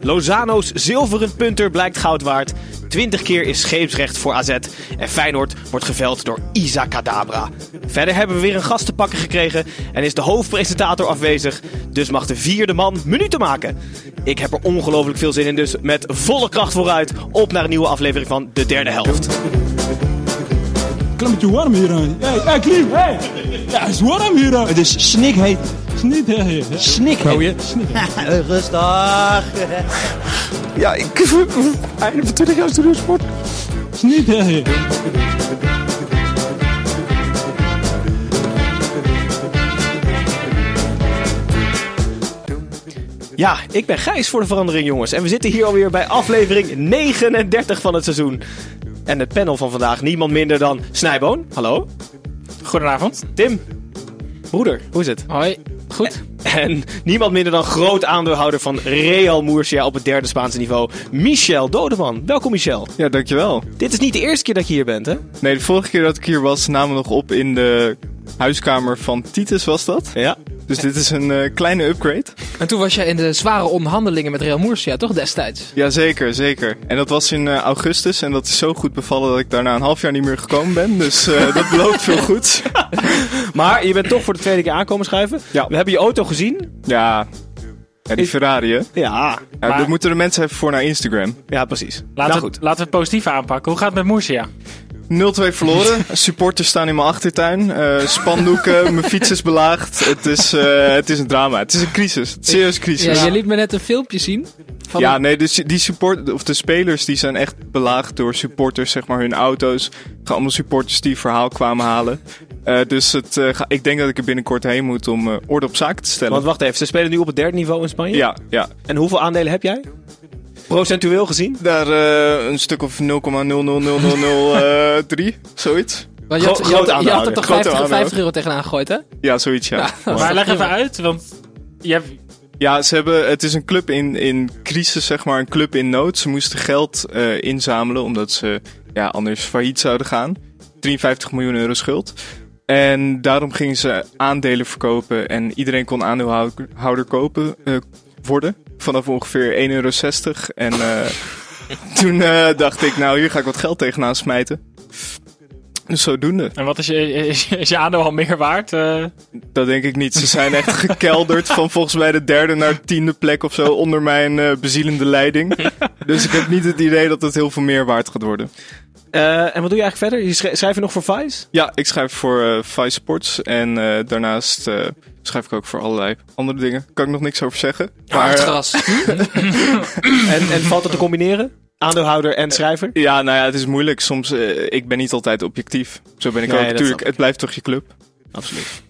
Lozano's zilveren punter blijkt goud waard. 20 keer is scheepsrecht voor AZ. En Feyenoord wordt geveld door Isa Kadabra. Verder hebben we weer een gast te pakken gekregen. En is de hoofdpresentator afwezig. Dus mag de vierde man minuten maken. Ik heb er ongelooflijk veel zin in. Dus met volle kracht vooruit. Op naar een nieuwe aflevering van de derde helft. Klein beetje warm hier aan. Hey, hey, Klim, hey! Ja, het is warm hier aan. Het is snikheet. Het is niet, hè, hè. Snikheet. Rustig. Ja, ik... Einde van 20 jaar studiosport. Hè, hè. Ja, ik ben Gijs voor de verandering, jongens. En we zitten hier alweer bij aflevering 39 van het seizoen. En het panel van vandaag niemand minder dan Snijboon. Hallo. Goedenavond. Tim. Broeder, hoe is het? Hoi. Goed. En niemand minder dan groot aandeelhouder van Real Murcia op het derde Spaanse niveau, Michel Dodeman. Welkom Michel. Ja, dankjewel. Dit is niet de eerste keer dat je hier bent, hè? Nee, de vorige keer dat ik hier was, namen we nog op in de huiskamer van Titus, was dat? Ja. Dus dit is een eh, kleine upgrade. En toen was jij in de zware onderhandelingen met Real Murcia, toch destijds? Ja, zeker, zeker. En dat was in eh, augustus en dat is zo goed bevallen dat ik daarna een half jaar niet meer gekomen ben. Dus eh, dat belooft veel goeds. Maar je bent toch voor de tweede keer aankomen schuiven. Ja. We hebben je auto gezien. Ja, ja die Ferrari, hè? Ja, Ja, Maar- moeten de mensen even voor naar Instagram. ja precies. Laten, nou we, goed. laten we het positief aanpakken. Hoe gaat het met Murcia? 0-2 verloren. Supporters staan in mijn achtertuin. Eh, spandoeken, mijn fiets is belaagd. Het is, eh, het is een drama. Het is een crisis. Een serieuze crisis. Ja, je liet me net een filmpje zien. Van Ja, nee, dus die support, of de spelers die zijn echt belaagd door supporters, zeg maar hun auto's. Allemaal supporters die verhaal kwamen halen. Eh, dus het, eh, ga- ik denk dat ik er binnenkort heen moet om orde op zaken te stellen. Want wacht even, ze spelen nu op het derde niveau in Spanje. ja, ja. En hoeveel aandelen heb jij? Procentueel gezien? Daar eh, een stuk of 0,00003, zoiets. Want je had, Gro- je had, je had er toch Grote 50, aandeelhouder. 50 euro tegenaan gegooid, hè? Ja, zoiets, ja. Maar leg even uit, want je hebt, Ja, ze hebben, het is een club in, in crisis, zeg maar, een club in nood. Ze moesten geld eh, inzamelen omdat ze ja, anders failliet zouden gaan. 53 miljoen euro schuld. En daarom gingen ze aandelen verkopen en iedereen kon aandeelhouder kopen, eh, worden. Vanaf ongeveer 1,60 euro. En eh, toen eh, dacht ik, nou hier ga ik wat geld tegenaan smijten. Dus zodoende. en wat is je, is, is je aandeel al meer waard? Eh, Dat denk ik niet. Ze zijn echt gekelderd van volgens mij de derde naar de tiende plek of zo onder mijn bezielende leiding. Dus ik heb niet het idee dat het heel veel meer waard gaat worden. Eh, en wat doe je eigenlijk verder? Je schrijf, schrijf je nog voor Vice? Ja, ik schrijf voor eh Vice Sports en eh, daarnaast eh, schrijf ik ook voor allerlei andere dingen. Kan ik nog niks over zeggen. Maar het gras. En, en valt dat te combineren? Aandeelhouder en schrijver? ja, nou ja, het is moeilijk. Soms, ik ben niet altijd objectief. Zo ben ik Nee, ook. Natuurlijk, het blijft toch je club. Absoluut.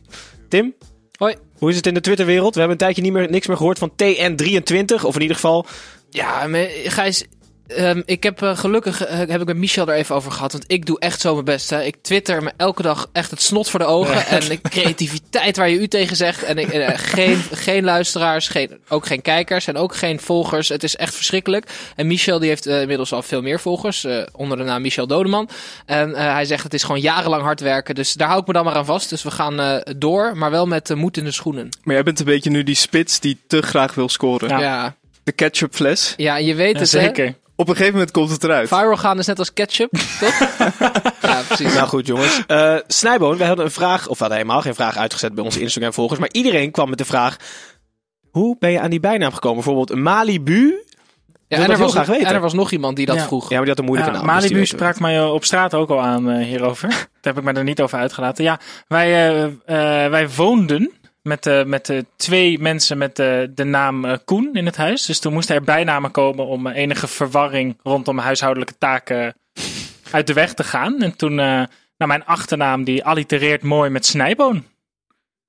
Tim? Hoi. Hoe is het in de Twitterwereld? We hebben een tijdje niet meer, niks meer gehoord van TN23. Of in ieder geval... Ja, maar Gijs, ehm, ik heb eh, gelukkig eh, heb ik met Michel er even over gehad. Want ik doe echt zo mijn best. Hè. Ik twitter me elke dag echt het snot voor de ogen. En ik, creativiteit waar je u tegen zegt. En ik, eh, geen, geen luisteraars, geen, ook geen kijkers en ook geen volgers. Het is echt verschrikkelijk. En Michel die heeft inmiddels al veel meer volgers. eh, onder de naam Michel Dodeman. En eh, hij zegt het is gewoon jarenlang hard werken. Dus daar hou ik me dan maar aan vast. Dus we gaan eh, door, maar wel met de moed in de schoenen. Maar jij bent een beetje nu die spits die te graag wil scoren. Ja, Ja. ja. De ketchupfles. je weet ja, het hè. Op een gegeven moment komt het eruit. Viral gaan is net als ketchup, toch? ja, precies. Nou goed jongens. Eh Snijboon, wij hadden een vraag, of we hadden helemaal geen vraag uitgezet bij onze Instagram volgers. Maar iedereen kwam met de vraag... Hoe ben je aan die bijnaam gekomen? Bijvoorbeeld Malibu? Ja, en, er heel was graag nog, weten. en er was nog iemand die dat Ja. vroeg. Ja, maar die had een moeilijke Ja, naam. dus Malibu sprak mij op straat ook al aan eh, hierover. Daar heb ik me er niet over uitgelaten. Ja, wij, eh, eh, wij woonden met, eh, met eh, twee mensen met eh, de naam Koen in het huis. Dus toen moesten er bijnamen komen om enige verwarring rondom huishoudelijke taken uit de weg te gaan. En toen, eh, nou, mijn achternaam die allitereert mooi met snijboon.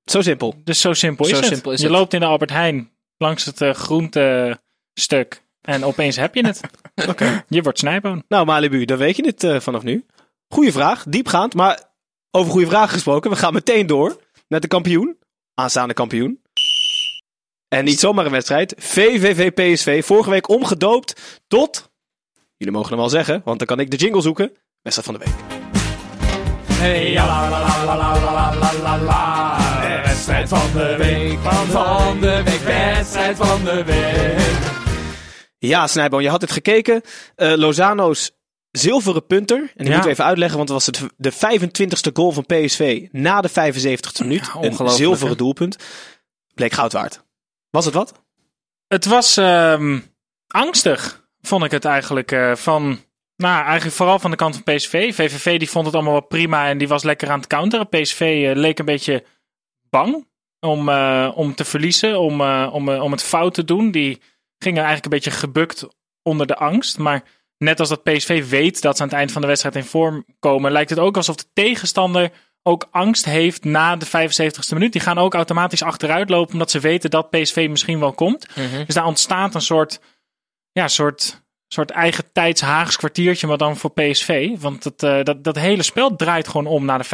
Zo simpel. Dus zo simpel is het. je loopt in de Albert Heijn langs het groentestuk en opeens heb je het. Je wordt snijboon. Nou Malibu, dan weet je het vanaf nu. Goeie vraag, diepgaand. Maar over goede vragen gesproken, we gaan meteen door met de kampioen aanstaande kampioen. En niet zomaar een wedstrijd. VVV PSV, vorige week omgedoopt tot... Jullie mogen hem wel zeggen, want dan kan ik de jingle zoeken. Wedstrijd van de week. Hey, ja, Wedstrijd van de week, van de week, van de week. Ja, Snijboon, je had het gekeken. Eh, Lozano's zilveren punter. En die Ja. moeten we even uitleggen, want het was het, de 25e goal van PSV na de 75e minuut. Ja, een zilveren hè? doelpunt. Bleek goud waard. Was het wat? Het was ehm, angstig, vond ik het eigenlijk. eh, van, nou, eigenlijk vooral van de kant van PSV. VVV die vond het allemaal wel prima en die was lekker aan het counteren. PSV eh, leek een beetje bang om, eh, om te verliezen, om, om, om het fout te doen. Die gingen eigenlijk een beetje gebukt onder de angst. Maar net als dat PSV weet dat ze aan het eind van de wedstrijd in vorm komen, lijkt het ook alsof de tegenstander ook angst heeft na de 75ste minuut. Die gaan ook automatisch achteruit lopen omdat ze weten dat PSV misschien wel komt. Dus daar ontstaat een soort, ja, soort, soort eigen tijds Haags kwartiertje, maar dan voor PSV. Want het, eh, dat, dat hele spel draait gewoon om na de 75ste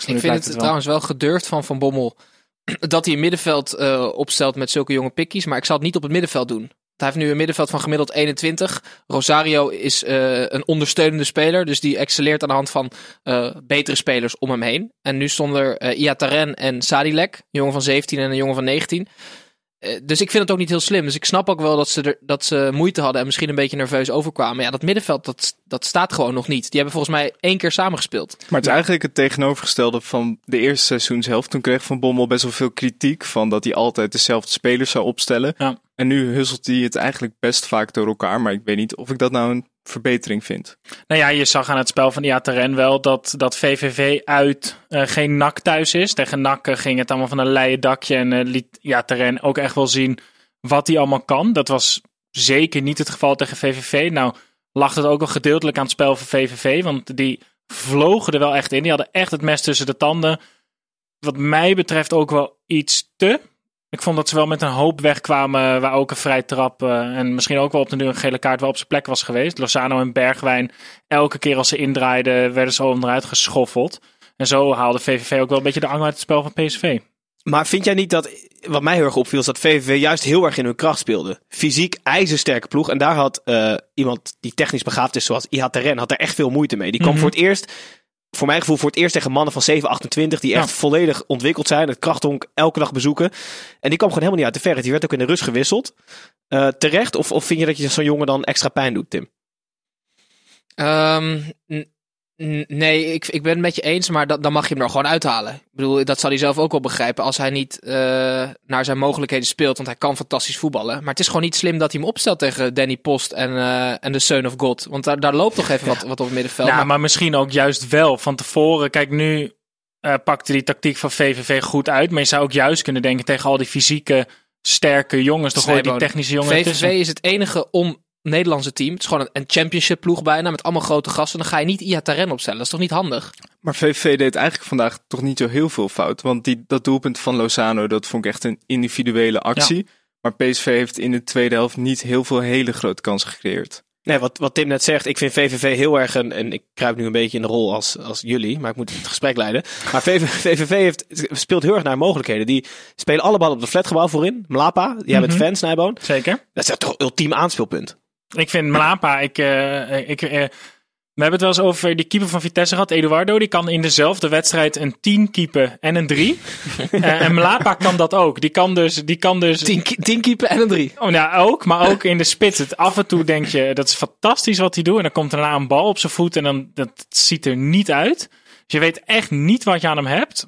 Ik minuut. vind lijkt het wel. trouwens wel gedurfd van Van Bommel dat hij een middenveld eh, opstelt met zulke jonge pikkies. Maar ik zal het niet op het middenveld doen. Hij heeft nu een middenveld van gemiddeld 21. Rosario is eh, een ondersteunende speler. Dus die excelleert aan de hand van eh, betere spelers om hem heen. En nu stonden er eh, Iataren en Sadilek. Een jongen van 17 en een jongen van 19. Eh, dus ik vind het ook niet heel slim. Dus ik snap ook wel dat ze, er, dat ze moeite hadden en misschien een beetje nerveus overkwamen. Maar ja, dat middenveld, dat, dat staat gewoon nog niet. Die hebben volgens mij één keer samengespeeld. Maar het is eigenlijk het tegenovergestelde van de eerste seizoenshelft. Toen kreeg Van Bommel best wel veel kritiek van dat hij altijd dezelfde spelers zou opstellen. Ja. En nu husselt hij het eigenlijk best vaak door elkaar. Maar ik weet niet of ik dat nou een verbetering vind. Nou ja, je zag aan het spel van Iataren wel dat, dat VVV uit eh, geen NAC thuis is. Tegen NAC eh, ging het allemaal van een leien dakje en eh, liet Iataren ook echt wel zien wat hij allemaal kan. Dat was zeker niet het geval tegen VVV. Nou lag het ook wel gedeeltelijk aan het spel van VVV, want die vlogen er wel echt in. Die hadden echt het mes tussen de tanden. Wat mij betreft ook wel iets te. Ik vond dat ze wel met een hoop wegkwamen waar ook een vrij trap eh, en misschien ook wel op de deur een gele kaart wel op zijn plek was geweest. Lozano en Bergwijn, elke keer als ze indraaiden, werden ze onderuit geschoffeld. En zo haalde VVV ook wel een beetje de angel uit het spel van PSV. Maar vind jij niet dat, wat mij heel erg opviel, is dat VVV juist heel erg in hun kracht speelde? Fysiek, ijzersterke ploeg. En daar had eh, iemand die technisch begaafd is, zoals Ihataren, had er echt veel moeite mee. Die kwam Mhm. voor het eerst, voor mijn gevoel, voor het eerst tegen mannen van 7, 28, die echt Ja. volledig ontwikkeld zijn. Het krachthonk elke dag bezoeken. En die kwam gewoon helemaal niet uit de verre. Die werd ook in de rust gewisseld. Eh, terecht? Of, of vind je dat je zo'n jongen dan extra pijn doet, Tim? Ehm, n- nee, ik, ik ben het met je eens, maar dat, dan mag je hem er gewoon uithalen. Ik bedoel, dat zal hij zelf ook wel begrijpen als hij niet eh, naar zijn mogelijkheden speelt, want hij kan fantastisch voetballen. Maar het is gewoon niet slim dat hij hem opstelt tegen Danny Post en, eh, en de Son of God. Want daar, daar loopt toch even wat, wat op het middenveld. Ja, Maar- maar misschien ook juist wel van tevoren. Kijk, nu eh, pakte die tactiek van VVV goed uit. Maar je zou ook juist kunnen denken tegen al die fysieke, sterke jongens. Gooi je die technische jongen VVV tussen. is het enige on-Nederlandse team. Het is gewoon een, championship ploeg bijna, met allemaal grote gasten. Dan ga je niet Iataren opstellen. Dat is toch niet handig? Maar VVV deed eigenlijk vandaag toch niet zo heel veel fout. Want die, dat doelpunt van Lozano, dat vond ik echt een individuele actie. Maar PSV heeft in de tweede helft niet heel veel hele grote kansen gecreëerd. Nee, wat, wat Tim net zegt, ik vind VVV heel erg een, en ik kruip nu een beetje in de rol als, als jullie, maar ik moet het gesprek leiden. Maar VVV, VVV heeft, speelt heel erg naar mogelijkheden. Die spelen alle ballen op de flatgebouw voorin. Mlapa, jij bent Mhm. fan, Snijboon. Zeker. Dat is toch ultiem aanspeelpunt. Ik vind Mlapa, ik, eh, ik, eh, we hebben het wel eens over die keeper van Vitesse gehad, Eduardo. Die kan in dezelfde wedstrijd een 10 keeper en een 3. en Mlapa kan dat ook. Die kan dus, die kan dus Tien, ki- tien keeper en een drie. Oh, nou ook, maar ook in de spits. Het, af en toe denk je, dat is fantastisch wat hij doet. En dan komt daarna een bal op zijn voet en dan dat ziet er niet uit. Dus je weet echt niet wat je aan hem hebt.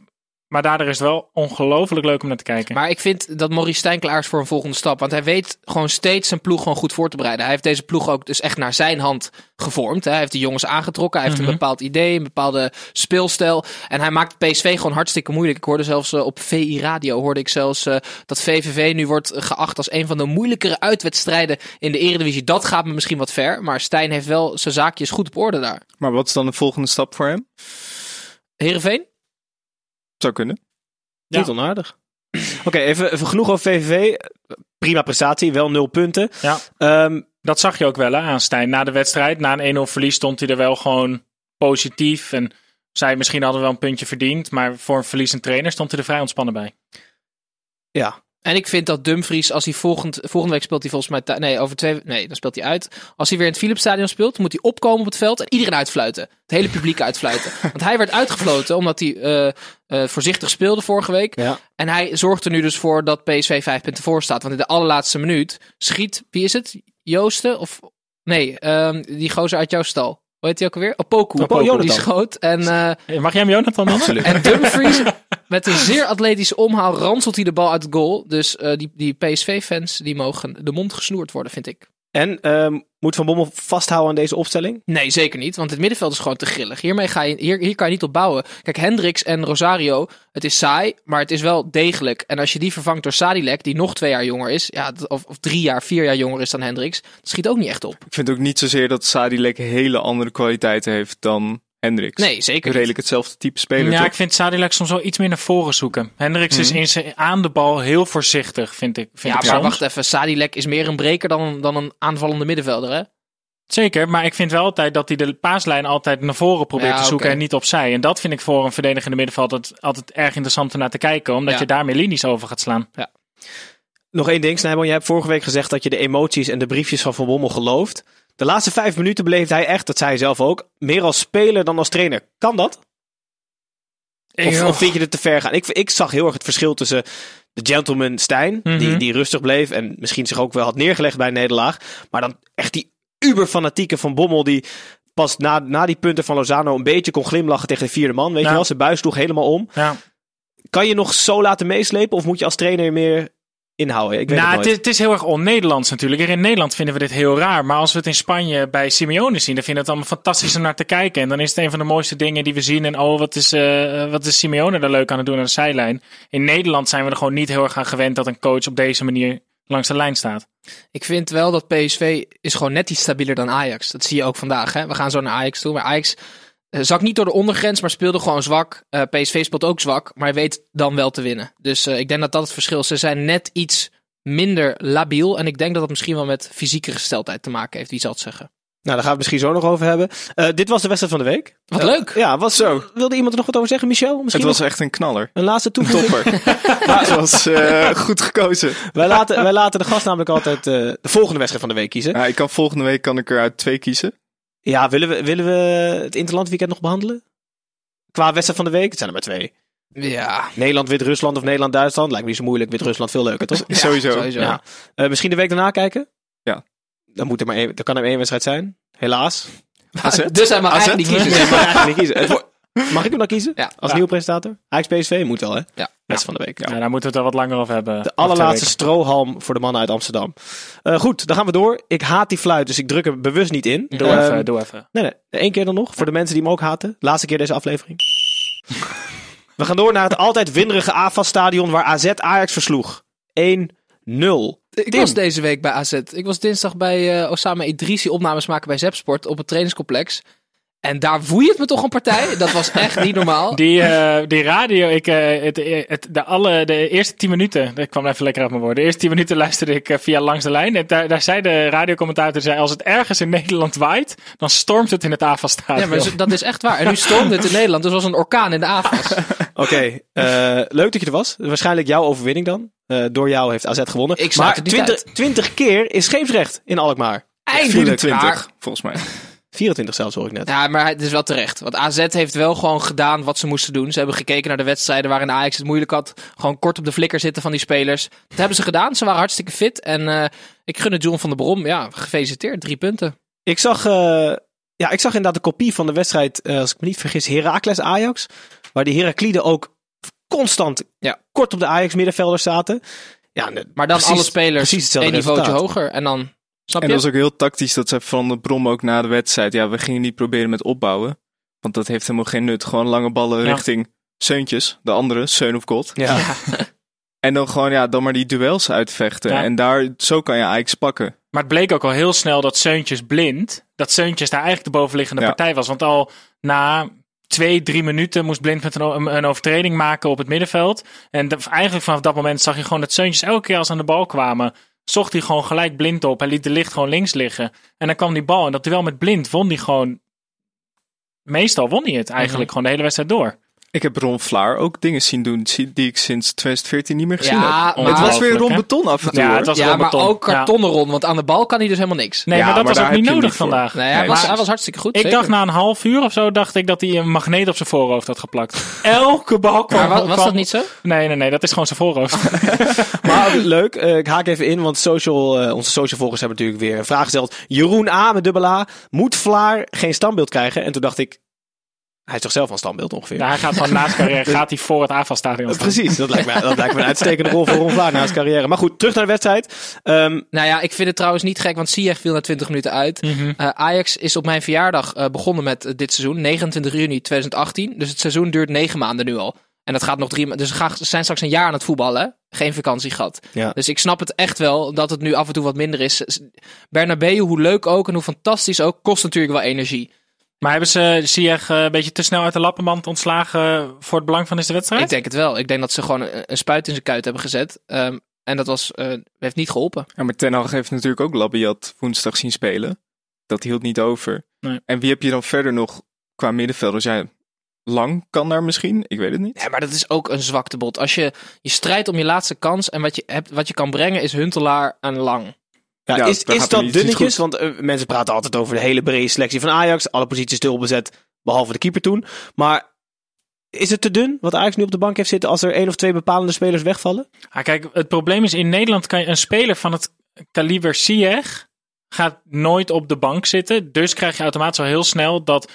Maar daardoor is het wel ongelooflijk leuk om naar te kijken. Maar ik vind dat Maurice Stijn klaar is voor een volgende stap. Want hij weet gewoon steeds zijn ploeg gewoon goed voor te bereiden. Hij heeft deze ploeg ook dus echt naar zijn hand gevormd. Hè. Hij heeft de jongens aangetrokken. Hij heeft Mhm. een bepaald idee, een bepaalde speelstijl. En hij maakt PSV gewoon hartstikke moeilijk. Ik hoorde zelfs eh, op VI Radio hoorde ik zelfs eh, dat VVV nu wordt geacht als een van de moeilijkere uitwedstrijden in de Eredivisie. Dat gaat me misschien wat ver. Maar Stijn heeft wel zijn zaakjes goed op orde daar. Maar wat is dan de volgende stap voor hem? Heerenveen? Zou kunnen. Ja. Niet onaardig. Oké, even, even genoeg over VVV. Prima prestatie, wel nul punten. Ja. Ehm, Dat zag je ook wel hè, aan Stijn. Na de wedstrijd, na een 1-0 verlies, stond hij er wel gewoon positief. En zei misschien hadden we wel een puntje verdiend. Maar voor een verliezend trainer stond hij er vrij ontspannen bij. ja, En ik vind dat Dumfries, als hij volgend, volgende week speelt hij volgens mij... Nee, over twee... Nee, dan speelt hij uit. Als hij weer in het Philipsstadion speelt, moet hij opkomen op het veld en iedereen uitfluiten. Het hele publiek uitfluiten. Want hij werd uitgefloten omdat hij eh, eh, voorzichtig speelde vorige week. ja. En hij zorgt er nu dus voor dat PSV vijf punten voor staat. Want in de allerlaatste minuut schiet, wie is het? Joosten of... Nee, ehm, die gozer uit jouw stal. Hoe heet die ook alweer? Opoku. Opoku, die schoot. En, eh, Mag jij hem Jonathan noemen? en Dumfries, met een zeer atletische omhaal, ranselt hij de bal uit het goal. Dus eh, die, die PSV-fans, die mogen de mond gesnoerd worden, vind ik. En ehm, moet Van Bommel vasthouden aan deze opstelling? Nee, zeker niet. Want het middenveld is gewoon te grillig. Hiermee ga je, hier, hier kan je niet op bouwen. Kijk, Hendricks en Rosario, het is saai, maar het is wel degelijk. En als je die vervangt door Sadilek, die nog twee jaar jonger is, ja, of, of drie jaar, vier jaar jonger is dan Hendricks, dat schiet ook niet echt op. Ik vind ook niet zozeer dat Sadilek hele andere kwaliteiten heeft dan Hendricks. Nee, zeker. Redelijk hetzelfde type speler, Ja, toch? ik vind Sadilek soms wel iets meer naar voren zoeken. Hendricks is in zijn, aan de bal heel voorzichtig, vind ik. Vind Ja, ik maar soms. wacht even, Sadilek is meer een breker dan, dan een aanvallende middenvelder, hè? Zeker, maar ik vind wel altijd dat hij de paaslijn altijd naar voren probeert Ja, te zoeken en niet opzij. En dat vind ik voor een verdedigende middenveld altijd, altijd erg interessant om naar te kijken, omdat Ja. je daar meer linies over gaat slaan. Nog één ding, Snijboom. Jij hebt vorige week gezegd dat je de emoties en de briefjes van Van Bommel gelooft. De laatste vijf minuten beleefde hij echt, dat zei hij zelf ook, meer als speler dan als trainer. Kan dat? Of, of vind je het te ver gaan? Ik, ik zag heel erg het verschil tussen de gentleman Stijn, die, Mhm. die rustig bleef en misschien zich ook wel had neergelegd bij een nederlaag. Maar dan echt die uberfanatieke Van Bommel die pas na, na die punten van Lozano een beetje kon glimlachen tegen de vierde man. Weet Ja. je wel, zijn buis sloeg helemaal om. Ja. Kan je nog zo laten meeslepen of moet je als trainer meer inhouden? Ik weet Nou, het het nooit. is, het is heel erg on-Nederlands natuurlijk. Hier in Nederland vinden we dit heel raar. Maar als we het in Spanje bij Simeone zien, dan vinden we het allemaal fantastisch om naar te kijken. En dan is het een van de mooiste dingen die we zien. En oh, wat is, eh, wat is Simeone er leuk aan het doen aan de zijlijn. In Nederland zijn we er gewoon niet heel erg aan gewend dat een coach op deze manier langs de lijn staat. Ik vind wel dat PSV is gewoon net iets stabieler dan Ajax. Dat zie je ook vandaag. Hè? We gaan zo naar Ajax toe. Maar Ajax zak niet door de ondergrens, maar speelde gewoon zwak. Eh, PSV speelt ook zwak, maar weet dan wel te winnen. Dus eh, ik denk dat dat het verschil is. Ze zijn net iets minder labiel. En ik denk dat dat misschien wel met fysieke gesteldheid te maken heeft. Wie zal het zeggen? Nou, daar gaan we het misschien zo nog over hebben. Eh, dit was de wedstrijd van de week. Wat Eh, leuk. Ja, was zo. Wilde iemand er nog wat over zeggen, Michel? Het Misschien was nog echt een knaller. een laatste toevoeging? Topper. Het was eh, goed gekozen. wij, laten, wij laten de gast namelijk altijd eh, de volgende wedstrijd van de week kiezen. Ja, ik kan volgende week kan ik er uit twee kiezen. Ja, willen we, willen we het Interland weekend nog behandelen? Qua wedstrijd van de week? Het zijn er maar twee. Ja, Nederland, Wit-Rusland of Nederland-Duitsland. Lijkt me niet zo moeilijk. Wit-Rusland veel leuker, toch? Sowieso. sowieso. Ja. Eh, misschien de week daarna kijken? Ja. Dan, moet er maar één, dan kan er maar één wedstrijd zijn. Helaas. AZ? Dus hij mag AZ? eigenlijk niet kiezen. Nee, maar eigenlijk niet kiezen. Het wordt- Mag ik hem dan kiezen? Ja. Als Ja. nieuwe presentator? Ajax PSV moet wel, hè? Ja. Wedstrijd van de week. Ja, daar moeten we het er wat langer over hebben. De allerlaatste strohalm voor de mannen uit Amsterdam. Eh, goed, dan gaan we door. Ik haat die fluit, dus ik druk hem bewust niet in. Doe Ehm, even, doe even. Nee, nee. Eén keer dan nog. Voor de mensen die hem ook haten. Laatste keer deze aflevering. we gaan door naar het altijd winderige AFAS-stadion waar AZ Ajax versloeg. 1-0. Ik Tim. was deze week bij AZ. Ik was dinsdag bij eh, Osama Idrissi opnames maken bij Zepsport op het trainingscomplex. En daar woei het me toch een partij. Dat was echt niet normaal. Die, eh, die radio, ik, eh, het, het, de, alle, de eerste tien minuten, ik kwam even lekker uit mijn woorden. De eerste tien minuten luisterde ik eh, via Langs de Lijn. En daar, daar zei de radiocommentator, zei, als het ergens in Nederland waait, dan stormt het in het Ja, AFA-stadion. maar dat is echt waar. En nu stormde het in Nederland. Dus was een orkaan in de AFAS. Oké, eh, leuk dat je er was. Waarschijnlijk jouw overwinning dan. Eh, door jou heeft AZ gewonnen. Ik maar het niet 20, 20 keer is scheepsrecht in Alkmaar. Eindelijk. 24, Maar, volgens mij. 24 zelfs hoor ik net. ja, maar het is wel terecht. Want AZ heeft wel gewoon gedaan wat ze moesten doen. Ze hebben gekeken naar de wedstrijden waarin Ajax het moeilijk had. Gewoon kort op de flikker zitten van die spelers. Dat hebben ze gedaan. Ze waren hartstikke fit. En eh, ik gun het John van der Brom. Ja, gefeliciteerd. Drie punten. Ik zag, eh, ja, ik zag inderdaad de kopie van de wedstrijd, eh, als ik me niet vergis, Heracles Ajax. Waar die Herakliden ook constant Ja. kort op de Ajax middenvelders zaten. Ja, Maar dan precies- alle spelers precies hetzelfde één niveautje resultaat. hoger. En dan, snap En je? dat was ook heel tactisch dat ze van de Brom ook na de wedstrijd. Ja, we gingen niet proberen met opbouwen. Want dat heeft helemaal geen nut. Gewoon lange ballen Ja. richting Seuntjes. De andere, Seun of God. Ja. En dan gewoon, ja, dan maar die duels uitvechten. Ja. En daar, zo kan je Ajax pakken. Maar het bleek ook al heel snel dat Seuntjes blind, dat Seuntjes daar eigenlijk de bovenliggende Ja. partij was. Want al na twee, drie minuten moest Blind met een, overtreding maken op het middenveld. En de- eigenlijk vanaf dat moment zag je gewoon dat Seuntjes elke keer als ze aan de bal kwamen, zocht hij gewoon gelijk Blind op. Hij liet de licht gewoon links liggen. En dan kwam die bal. En dat duel met Blind won hij gewoon, meestal won hij het eigenlijk gewoon de hele wedstrijd door. Ik heb Ron Vlaar ook dingen zien doen zie- die ik sinds 2014 niet meer gezien Ja, heb. maar- het was weer Ron hè? Beton af en toe. Ja, het was ja, maar beton. ook kartonnen rond, want aan de bal kan hij dus helemaal niks. Nee, Ja, maar dat maar was ook niet nodig niet vandaag. Nee, hij, Nee, was, maar- hij was hartstikke goed. Ik zeker. dacht na een half uur of zo, dacht ik dat hij een magneet op zijn voorhoofd had geplakt. Elke bal kwam. Maar wa- was dat niet zo? Nee, nee, nee, dat is gewoon zijn voorhoofd. Maar leuk, eh, ik haak even in, want social, eh, onze social volgers hebben natuurlijk weer een vraag gesteld. Jeroen A met dubbel A, moet Vlaar geen standbeeld krijgen? En toen dacht ik, hij is toch zelf van standbeeld ongeveer? Ja, hij gaat gewoon naast carrière, gaat hij voor het aanvalstadion staan. Precies, dat lijkt, me, dat lijkt me een uitstekende rol voor Ron Vlaar na zijn carrière. Maar goed, terug naar de wedstrijd. Ehm, Nou ja, ik vind het trouwens niet gek, want Ziyech viel na 20 minuten uit. Mhm. Eh, Ajax is op mijn verjaardag eh, begonnen met eh, dit seizoen, 29 juni 2018. Dus het seizoen duurt negen maanden nu al. En dat gaat nog drie maanden. Dus ze zijn straks een jaar aan het voetballen. Geen vakantie gehad. Ja. Dus ik snap het echt wel dat het nu af en toe wat minder is. Bernabeu, hoe leuk ook en hoe fantastisch ook, kost natuurlijk wel energie. Maar hebben ze Ziyech eh, een beetje te snel uit de lappenmand ontslagen voor het belang van deze wedstrijd? Ik denk het wel. Ik denk dat ze gewoon een, een spuit in zijn kuit hebben gezet. Ehm, en dat was, eh, heeft niet geholpen. Ja, maar Ten Hag heeft natuurlijk ook Labiat woensdag zien spelen. Dat hield niet over. Nee. En wie heb je dan verder nog qua middenvelders? Ja, Lang kan daar misschien, ik weet het niet. Ja, maar dat is ook een zwaktebod. Als je, je strijdt om je laatste kans en wat je, hebt, wat je kan brengen is Huntelaar en Lang. Ja, Ja, is is dat dunnetjes? Want eh, mensen praten altijd over de hele brede selectie van Ajax. Alle posities stil bezet, behalve de keeper toen. Maar is het te dun wat Ajax nu op de bank heeft zitten als er één of twee bepalende spelers wegvallen? Ah, kijk, het probleem is in Nederland kan je een speler van het kaliber Ziyech gaat nooit op de bank zitten. Dus krijg je automatisch al heel snel dat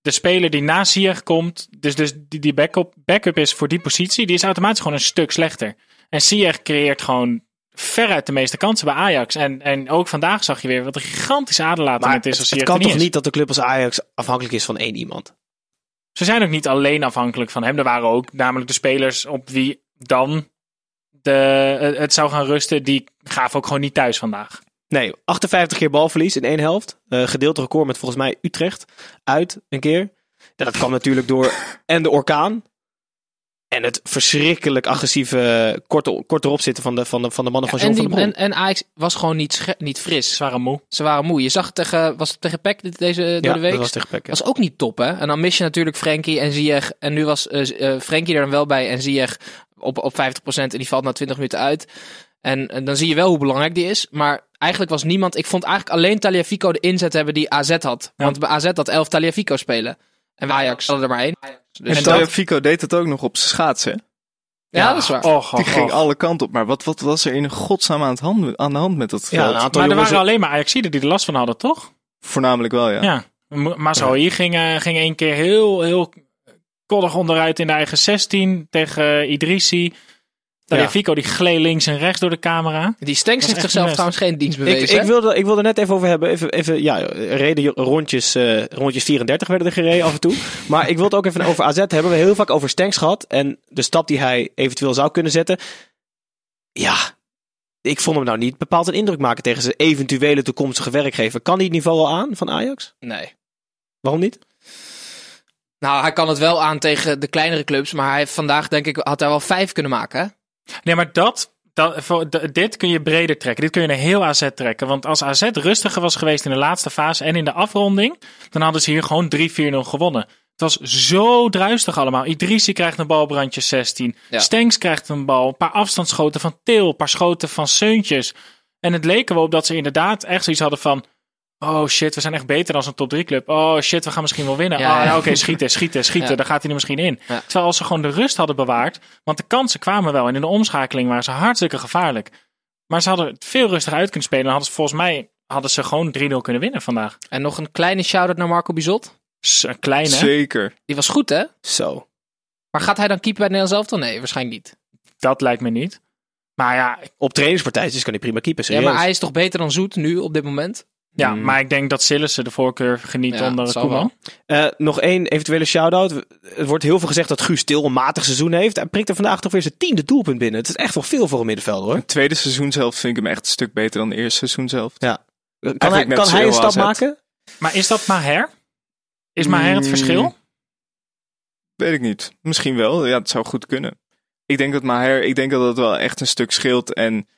de speler die na Ziyech komt, dus, dus die, die backup, backup is voor die positie, die is automatisch gewoon een stuk slechter. En Ziyech creëert gewoon veruit de meeste kansen bij Ajax. En, en ook vandaag zag je weer wat een gigantische aderlating het is het, als het Ziyech kan toch niet dat de club als Ajax afhankelijk is van één iemand? Ze zijn ook niet alleen afhankelijk van hem. Er waren ook namelijk de spelers op wie dan de, het zou gaan rusten. Die gaven ook gewoon niet thuis vandaag. Nee, 58 keer balverlies in één helft. Eh gedeeld record met volgens mij Utrecht uit een keer. Ja, dat kwam natuurlijk door en de orkaan. En het verschrikkelijk agressieve korte, korte erop zitten van de, van de, van de mannen van en, John van die, der Brom. en, en Ajax was gewoon niet, niet fris. Ze waren moe. Ze waren moe. Je zag het tegen, was het tegen Peck deze, door ja, de week? dat was tegen Peck. ja. was ook niet top, hè? En dan mis je natuurlijk Frenkie en Ziyech. En nu was eh eh, Frenkie er dan wel bij en Ziyech op, op 50% en die valt na 20 minuten uit. En, en dan zie je wel hoe belangrijk die is. Maar eigenlijk was niemand... Ik vond eigenlijk alleen Taliafico de inzet hebben die AZ had. Want bij AZ had 11 Taliafico spelen. En Ajax hadden er maar één. Dus En dat- Fico deed het ook nog op zijn schaatsen. ja, dat is waar. Och, och, Die ging och. alle kanten op. Maar wat, wat was er in godsnaam aan, het hand, aan de hand met dat Ja, veld? Maar er waren alleen maar Ajaxiden die er last van hadden, toch? Voornamelijk wel, ja. Ja. Maar zo, hier ging, eh, ging één keer heel, heel koddig onderuit in de eigen 16 tegen Idrissi. Taliafico die gleed links en rechts door de camera. Die Stenks heeft zichzelf trouwens geen dienst bewezen. Ik, ik, wilde, ik wilde net even over hebben. Even, even, ja, reden rondjes, eh, rondjes 34 werden er gereden af en toe. Maar ik wil het ook even over AZ hebben. We hebben heel vaak over Stenks gehad. En de stap die hij eventueel zou kunnen zetten. Ja, ik vond hem nou niet bepaald een indruk maken tegen zijn eventuele toekomstige werkgever. Kan hij het niveau al aan van Ajax? Nee. Waarom niet? Nou, hij kan het wel aan tegen de kleinere clubs. Maar hij heeft vandaag, denk ik, had hij wel vijf kunnen maken. Nee, maar dat, dat voor, dit kun je breder trekken. Dit kun je naar heel AZ trekken. Want als AZ rustiger was geweest in de laatste fase en in de afronding, dan hadden ze hier gewoon 3-4-0 gewonnen. Het was zo druistig allemaal. Idrissi krijgt een bal op randje 16. Ja. Stenks krijgt een bal. Een paar afstandsschoten van Til. Een paar schoten van Seuntjes. En het leek op dat ze inderdaad echt zoiets hadden van... Oh shit, we zijn echt beter dan een top 3 club. Oh shit, we gaan misschien wel winnen. Ja, oh, ja. oké, schieten, schieten, schieten. Ja. Daar gaat hij er misschien in. Ja. Terwijl als ze gewoon de rust hadden bewaard. Want de kansen kwamen wel. En in de omschakeling waren ze hartstikke gevaarlijk. Maar ze hadden het veel rustiger uit kunnen spelen. En hadden ze volgens mij hadden ze gewoon 3-0 kunnen winnen vandaag. En nog een kleine shout-out naar Marco Bizot. S- Een kleine. Zeker. Die was goed, hè? Zo. Maar gaat hij dan keeper bij het Nederlands elftal? Nee, waarschijnlijk niet. Dat lijkt me niet. Maar ja, Op trainingspartijtjes kan hij prima keeper. Ja, maar hij is toch beter dan Zoet nu op dit moment? Ja Mm. maar ik denk dat Sillissen de voorkeur geniet Ja, onder dat Koeman. Eh, nog één eventuele shout-out. Er wordt heel veel gezegd dat Guus Til een matig seizoen heeft. Hij prikt er vandaag toch weer zijn tiende doelpunt binnen. Het is echt wel veel voor een middenvelder hoor. Het tweede seizoen zelf vind ik hem echt een stuk beter dan het eerste seizoen zelf. Kan hij, Eigenlijk net kan hij een stap maken? Maar is dat Maher? Is Maher het Mm. verschil? Weet ik niet. Misschien wel. Ja, het zou goed kunnen. Ik denk dat Maher, ik denk dat het wel echt een stuk scheelt. En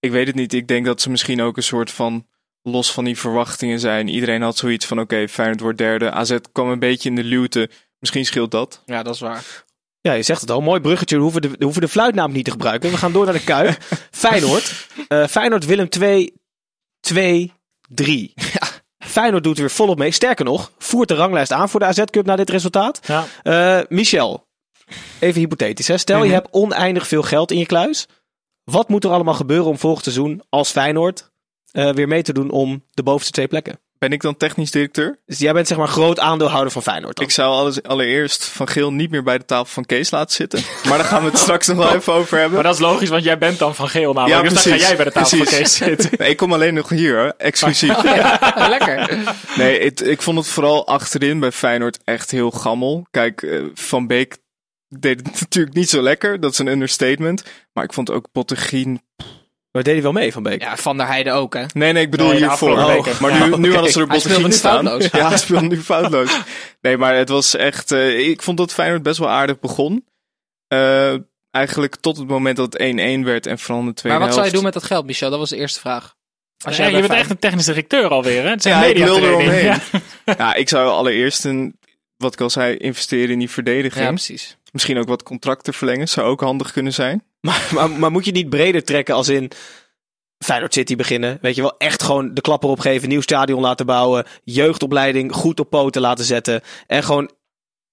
ik weet het niet. Ik denk dat ze misschien ook een soort van los van die verwachtingen zijn. Iedereen had zoiets van: oké, Feyenoord wordt derde. AZ kwam een beetje in de luwte. Misschien scheelt dat. Ja, dat is waar. Ja, je zegt het al. Mooi bruggetje. We hoeven de, we hoeven de fluitnaam niet te gebruiken. We gaan door naar de Kuip. Feyenoord. Eh, Feyenoord Willem 2, 2, 3. Feyenoord doet er weer volop mee. Sterker nog, voert de ranglijst aan voor de AZ Cup na dit resultaat. Ja. Eh, Michel, even hypothetisch. Hè? Stel Mhm. je hebt oneindig veel geld in je kluis. Wat moet er allemaal gebeuren om volgend seizoen als Feyenoord eh, weer mee te doen om de bovenste twee plekken? Ben ik dan technisch directeur? Dus jij bent zeg maar groot aandeelhouder van Feyenoord dan? Ik zou alles, allereerst Van Geel niet meer bij de tafel van Kees laten zitten. Maar daar gaan we het straks nog wel even over hebben. Maar dat is logisch, want jij bent dan van geel namelijk. Ja, dus dan ga jij bij de tafel van Kees zitten. Nee, ik kom alleen nog hier, hoor. exclusief. Lekker. Nee, het, ik vond het vooral achterin bij Feyenoord echt heel gammel. Kijk, eh, Van Beek deed het natuurlijk niet zo lekker. Dat is een understatement. Maar ik vond ook Bottegien... Maar deed hij wel mee van Beek? Ja, Van der Heijden ook, hè. Nee, nee, ik bedoel Nee, hiervoor. weken. Maar nu, nu hadden ze er Bottegien nu staan. foutloos. Ja, hij speelde nu foutloos. Nee, maar het was echt... eh, ik vond dat Feyenoord best wel aardig begon. Eh, eigenlijk tot het moment dat het 1-1 werd en vooral de tweede Maar wat zou je doen met dat geld, Michel? Dat was de eerste vraag. Als Ja, jij je bent echt een technisch directeur alweer, hè? Het Ja, ik wil mediatraining. eromheen. Ja. Ja, ik zou allereerst een, wat ik al zei, investeren in die verdediging. Ja, precies. Misschien ook wat contracten verlengen, zou ook handig kunnen zijn. Maar, maar, maar moet je niet breder trekken als in Feyenoord City beginnen? Weet je wel, echt gewoon de klapper opgeven, nieuw stadion laten bouwen, jeugdopleiding goed op poten laten zetten. En gewoon,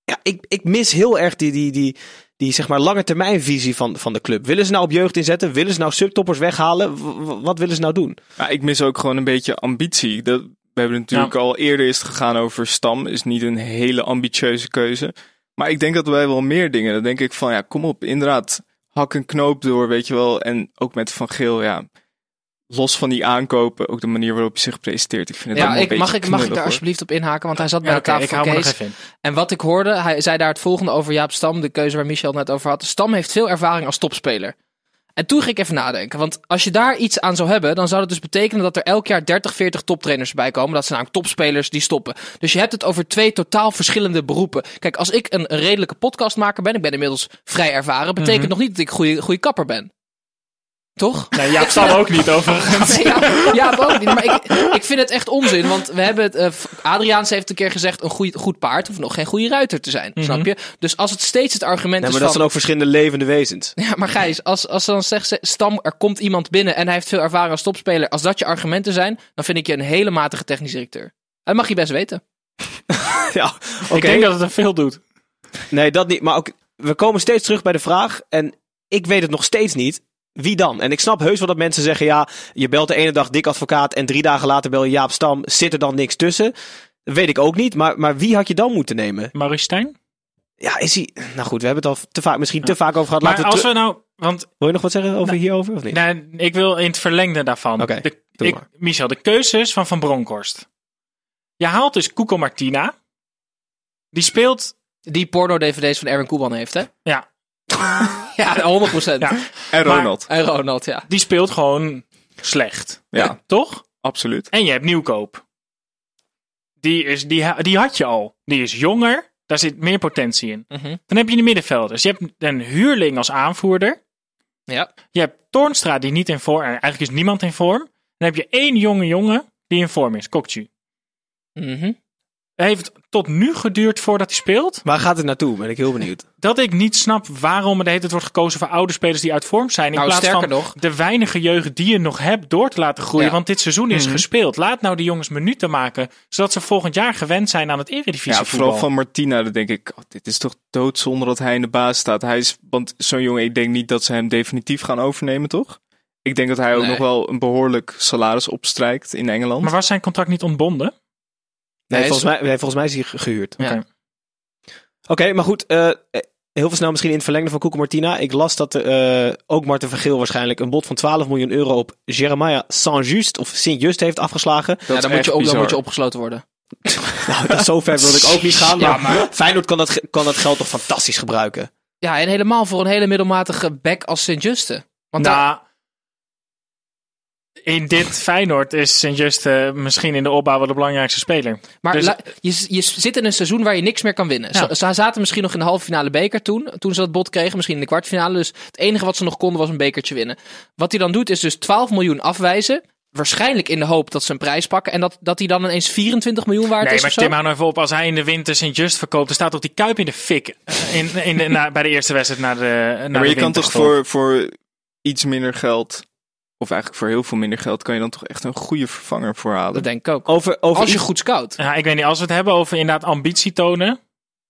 ja, ik, ik mis heel erg die, die, die, die zeg maar lange termijn visie van, van de club. Willen ze nou op jeugd inzetten? Willen ze nou subtoppers weghalen? W- wat willen ze nou doen? Maar ik mis ook gewoon een beetje ambitie. Dat, we hebben natuurlijk al eerder is het gegaan over Stam. Is niet een hele ambitieuze keuze. Maar ik denk dat wij wel meer dingen. Dan denk ik van, ja, kom op, inderdaad. Hak een knoop door, weet je wel. En ook met Van Geel, ja. Los van die aankopen, ook de manier waarop je zich presenteert. Ik vind het Ja, allemaal ik, een mag, beetje ik, mag ik daar hoor. alsjeblieft op inhaken? Want hij zat bij Ja, tafel ik van Kees. even in. En wat ik hoorde, hij zei daar het volgende over Jaap Stam, de keuze waar Michel het net over had. Stam heeft veel ervaring als topspeler. En toen ging ik even nadenken. Want als je daar iets aan zou hebben, dan zou dat dus betekenen dat er elk jaar 30, 40 toptrainers bij komen. Dat zijn namelijk topspelers die stoppen. Dus je hebt het over twee totaal verschillende beroepen. Kijk, als ik een, redelijke podcastmaker ben, ik ben inmiddels vrij ervaren, betekent Mhm. nog niet dat ik goede goede kapper ben. Toch? Nee, Jaap Stam ook niet overigens. Nee, ja, ook niet. Maar ik, ik vind het echt onzin. Want we hebben het. eh, Adriaans heeft een keer gezegd: een goed, goed paard hoeft nog geen goede ruiter te zijn. Mhm. Snap je? Dus als het steeds het argument Nee, is maar dat van. zijn ook verschillende levende wezens. Ja, maar Gijs, als, als ze dan zegt: ze- Stam, er komt iemand binnen en hij heeft veel ervaring als topspeler. Als dat je argumenten zijn, dan vind ik je een hele matige technisch directeur. Dat mag je best weten. ja, oké. Ik denk dat het er veel doet. Nee, dat niet. Maar ook, we komen steeds terug bij de vraag. En ik weet het nog steeds niet. Wie dan? En ik snap heus wel dat mensen zeggen: ja, je belt de ene dag dik advocaat. en drie dagen later bel je Jaap Stam. Zit er dan niks tussen? Dat weet ik ook niet. Maar, maar wie had je dan moeten nemen? Maurice Stijn? Ja, is hij. Nou goed, we hebben het al te vaak, misschien te vaak over gehad. Maar Laten we als we nou... Want Wil je nog wat zeggen over hierover? Of niet? nee, ik wil in het verlengde daarvan. Oké, maar. Michel, de keuzes van Van Bronckhorst. Je haalt dus Cuco Martina. Die speelt... Die porno-DVD's van Erwin Koeman heeft, hè? Ja, Ja, 100 procent. Ja. En Maar- Ronald. En Ronald, ja. die speelt gewoon slecht. Ja, Toch? absoluut. En je hebt Nieuwkoop. Die, is, die, die had je al. Die is jonger. Daar zit meer potentie in. Mhm. Dan heb je de middenvelders. Je hebt een huurling als aanvoerder. Ja. Je hebt Toornstra die niet in vorm... en Eigenlijk is niemand in vorm. Dan heb je één jonge jongen die in vorm is. Kokju. Mhm. Het heeft tot nu geduurd voordat hij speelt. Waar gaat het naartoe? Ben ik heel benieuwd. Dat ik niet snap waarom er de hele tijd wordt gekozen voor oude spelers die uit vorm zijn. In Nou, plaats sterker van nog. de weinige jeugd die je nog hebt door te laten groeien. Ja. Want dit seizoen is Mhm. gespeeld. Laat nou die jongens minuten maken. Zodat ze volgend jaar gewend zijn aan het eredivisie Ja, voetbal. vooral van Martina, dan denk ik, oh, dit is toch doodzonde dat hij in de baas staat. Hij is, want zo'n jongen, ik denk niet dat ze hem definitief gaan overnemen, toch? Ik denk dat hij ook Nee. nog wel een behoorlijk salaris opstrijkt in Engeland. Maar was zijn contract niet ontbonden? Nee, Nee, volgens, mij, nee volgens mij is hij ge- gehuurd. Ja. Oké. Oké, maar goed. eh, heel veel snel misschien in het verlengde van Koeko Martina. Ik las dat eh, ook Marten van Geel waarschijnlijk een bod van 12 miljoen euro op Jeremiah Saint-Just of Saint-Just heeft afgeslagen. ja, dan, moet je op, dan moet je opgesloten worden. Nou, dat zo ver wilde ik ook niet gaan. Maar, Ja, maar- Feyenoord kan dat, kan dat geld toch fantastisch gebruiken. Ja, en helemaal voor een hele middelmatige back als Sint-Juste. Want daar- Nou, in dit Feyenoord is Sint-Just eh, misschien in de opbouw wel de belangrijkste speler. Maar Dus- la- je, je zit in een seizoen waar je niks meer kan winnen. Ja. Ze, ze zaten misschien nog in de halve finale beker toen. Toen ze dat bot kregen. Misschien in de kwartfinale. Dus het enige wat ze nog konden was een bekertje winnen. Wat hij dan doet is dus 12 miljoen afwijzen. waarschijnlijk in de hoop dat ze een prijs pakken. En dat, dat die dan ineens 24 miljoen waard Nee, is maar of zo. Tim, hou nou even op. Als hij in de winter Sint-Just verkoopt, dan staat toch die kuip in de fik. eh, In, in de, na, bij de eerste wedstrijd naar de naar maar de je kan toch voor, voor iets minder geld, of eigenlijk voor heel veel minder geld, kan je dan toch echt een goede vervanger voor halen. Dat denk ik ook. Over, over Als je goed scout. Ja, ik weet niet, als we het hebben over inderdaad ambitie tonen,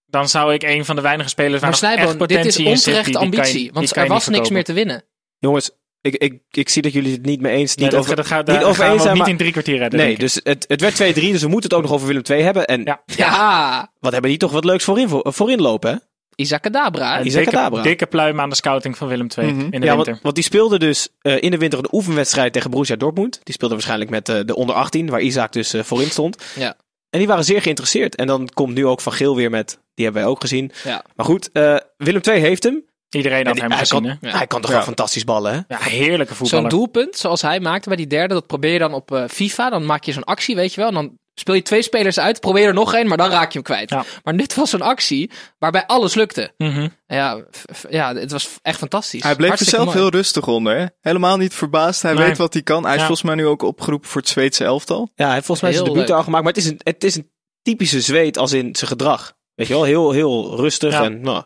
dan zou ik een van de weinige spelers waar Maar nog echt Snijboon, dit potentie is onterechte die- die kan je- ambitie. Want er was niet niks meer te winnen. Jongens, ik, ik, ik zie dat jullie het niet mee eens. Nee, Niet dat, over, dat, gaat, niet over gaan eens we ook zijn, niet maar- in drie kwartier redden. Nee, dus het, het werd 2-3, dus we moeten het ook nog over Willem II hebben. En Ja. Ja, wat hebben die toch wat leuks voorin, voor, voorin lopen, hè? Isaac Kadabra. Een Isaac dikke, dikke pluim aan de scouting van Willem II Mhm. in de Ja, winter. want, want die speelde dus eh, in de winter een oefenwedstrijd tegen Borussia Dortmund. Die speelde waarschijnlijk met eh, de onder 18, waar Isaac dus eh, voorin stond. Ja. En die waren zeer geïnteresseerd. En dan komt nu ook Van Geel weer met, die hebben wij ook gezien. Ja. Maar goed, eh, Willem II heeft hem. Iedereen En had die- hem hij, gezien, kan? Ja. hij kan toch Ja. wel fantastisch ballen, hè? Ja, heerlijke Zo'n voetballer. doelpunt, zoals hij maakte bij die derde, dat probeer je dan op eh, FIFA. Dan maak je zo'n actie, weet je wel. En dan speel je twee spelers uit, probeer er nog één, maar dan raak je hem kwijt. Ja. Maar dit was een actie waarbij alles lukte. Mhm. Ja, ja, het was echt fantastisch. Hij bleef er zelf mooi. heel rustig onder. Hè? Helemaal niet verbaasd. Hij Nee. weet wat hij kan. Hij is volgens mij nu ook opgeroepen voor het Zweedse elftal. Ja, hij heeft volgens mij zijn debuut leuk. al gemaakt. Maar het is, een, het is een typische zweet als in zijn gedrag. Weet je wel, heel, heel rustig. Ja. En nou,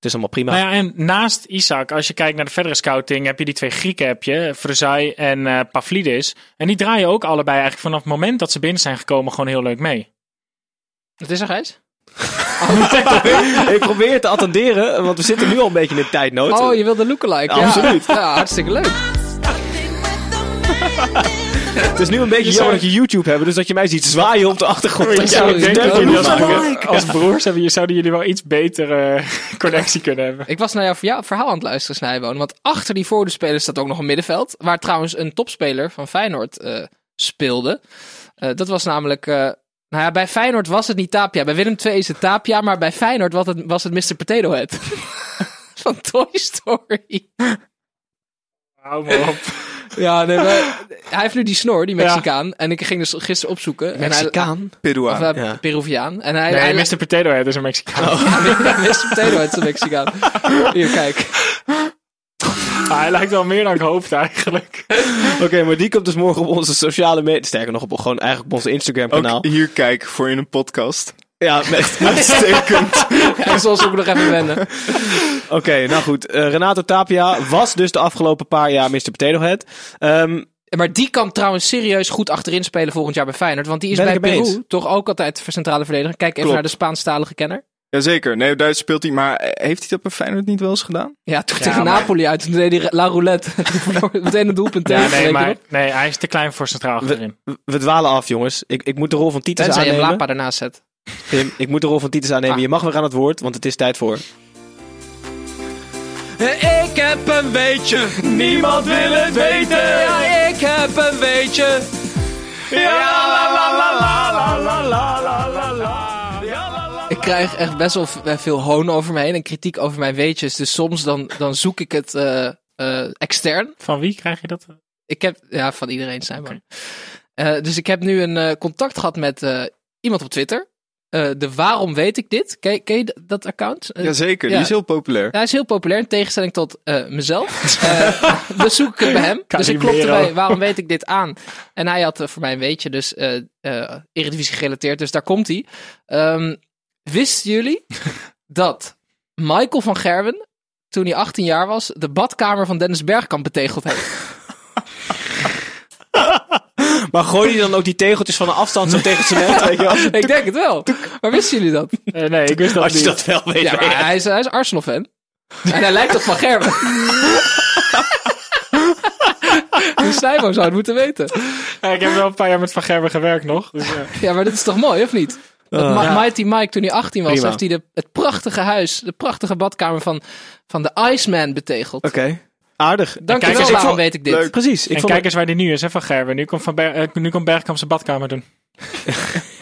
het is allemaal prima. Nou ja, en naast Isaac, als je kijkt naar de verdere scouting, heb je die twee Grieken, heb je, en eh Pavlidis. En die draaien ook allebei eigenlijk vanaf het moment dat ze binnen zijn gekomen gewoon heel leuk mee. Wat is er, Gijs? ik probeer te attenderen, want we zitten nu al een beetje in de tijdnood. Oh, je wilde lookalike. Ja, Ja, absoluut. Ja, hartstikke leuk. Het is nu een beetje Je jammer dat je YouTube hebben, dus dat je mij ziet zwaaien op de achtergrond. Ik Ja, zou ik denken denk dat jullie als, broers hebben, zouden jullie wel iets betere connectie kunnen hebben. Ik was naar jouw verhaal aan het luisteren, Snijboon. Want achter die voordeelspelers staat ook nog een middenveld. Waar trouwens een topspeler van Feyenoord eh, speelde. Eh, dat was namelijk... eh, nou ja, bij Feyenoord was het niet Tapia. Bij Willem II is het Tapia. Maar bij Feyenoord was het, was het Mr. Potato Head. van Toy Story. Hou maar op. Ja, nee, maar hij heeft nu die snor, die Mexicaan. En ik ging dus gisteren opzoeken. En hij, Mexicaan. Peruaan. of, eh, Ja. Peruviaan. En hij, Nee, hij, Mr. Potato Head is een Mexicaan. Ja, Mr. Potato Head is een Mexicaan. Hier, kijk. Ah, hij lijkt wel meer dan ik hoopte eigenlijk. Oké, maar die komt dus morgen op onze sociale media. Sterker nog, op, gewoon eigenlijk op onze Instagram kanaal. Ook hier kijk voor in een podcast. Ja, met, Uitstekend. Ja, zoals ook nog even wennen. Oké, nou goed. Eh, Renato Tapia was dus de afgelopen paar jaar Mr. Potato Head. Ehm, Maar die kan trouwens serieus goed achterin spelen volgend jaar bij Feyenoord. Want die is bij Peru eens. toch ook altijd voor centrale verdediger. Kijk even Klopt. naar de Spaanstalige kenner. Jazeker. Nee, Duits speelt hij. Maar eh, heeft hij dat bij Feyenoord niet wel eens gedaan? Ja, toen Ja, tegen maar- Napoli uit. Toen deed hij La Roulette. Meteen een doelpunt Ja, tegen. nee, Weet je maar nee, hij is te klein voor centraal achterin. we dwalen af, jongens. Ik, ik moet de rol van Titus Tenzij je hem aannemen. Lapa ernaast zet. Tim, ik moet de rol van Titus aannemen. Ah. Je mag weer aan het woord, want het is tijd voor... Ik heb een weetje. Niemand wil het weten. Ja, ik heb een weetje. Ik krijg echt best wel veel hoon over me heen en kritiek over mijn weetjes. Dus soms dan, dan zoek ik het eh, eh, extern. Van wie krijg je dat? Ik heb, ja, van iedereen zijn man. Eh, dus ik heb nu een eh, contact gehad met eh, iemand op Twitter. Eh, de Waarom weet ik dit? Ken, ken je dat account? Eh, Jazeker. ja. Die is heel populair. ja, hij is heel populair in tegenstelling tot eh, mezelf. Zoek ik het bij hem. Dus ik klopte bij waarom weet ik dit aan? En hij had voor mij een weetje, dus eh eh Eredivisie gerelateerd. Dus daar komt hij. Ehm, wisten jullie dat Michael van Gerwen, toen hij 18 jaar was, de badkamer van Dennis Bergkamp betegeld heeft? Maar gooi je dan ook die tegeltjes van een afstand zo tegen weet je wel? ik denk het wel. Maar wisten jullie dat? Eh, nee, ik wist dat Als je niet. dat wel weet. Ja, maar hij is, hij is Arsenal-fan. En hij lijkt op Van Gerwen. Dus Snijbo zou het moeten weten. Ja, ik heb wel een paar jaar met Van Gerben gewerkt nog. Dus, ja. Ja, maar dit is toch mooi, of niet? Dat Ah. Ma- Ja. Mighty Mike, toen hij 18 was, Prima. heeft hij de, het prachtige huis, de prachtige badkamer van, van de Iceman betegeld. Oké, aardig. Dank kijk je wel, vond- weet ik dit? Leuk. Precies. Ik en kijk eens waar die nu is, hè, Van Gerben. Nu komt, van Ber- eh, nu komt Bergkamp zijn badkamer doen.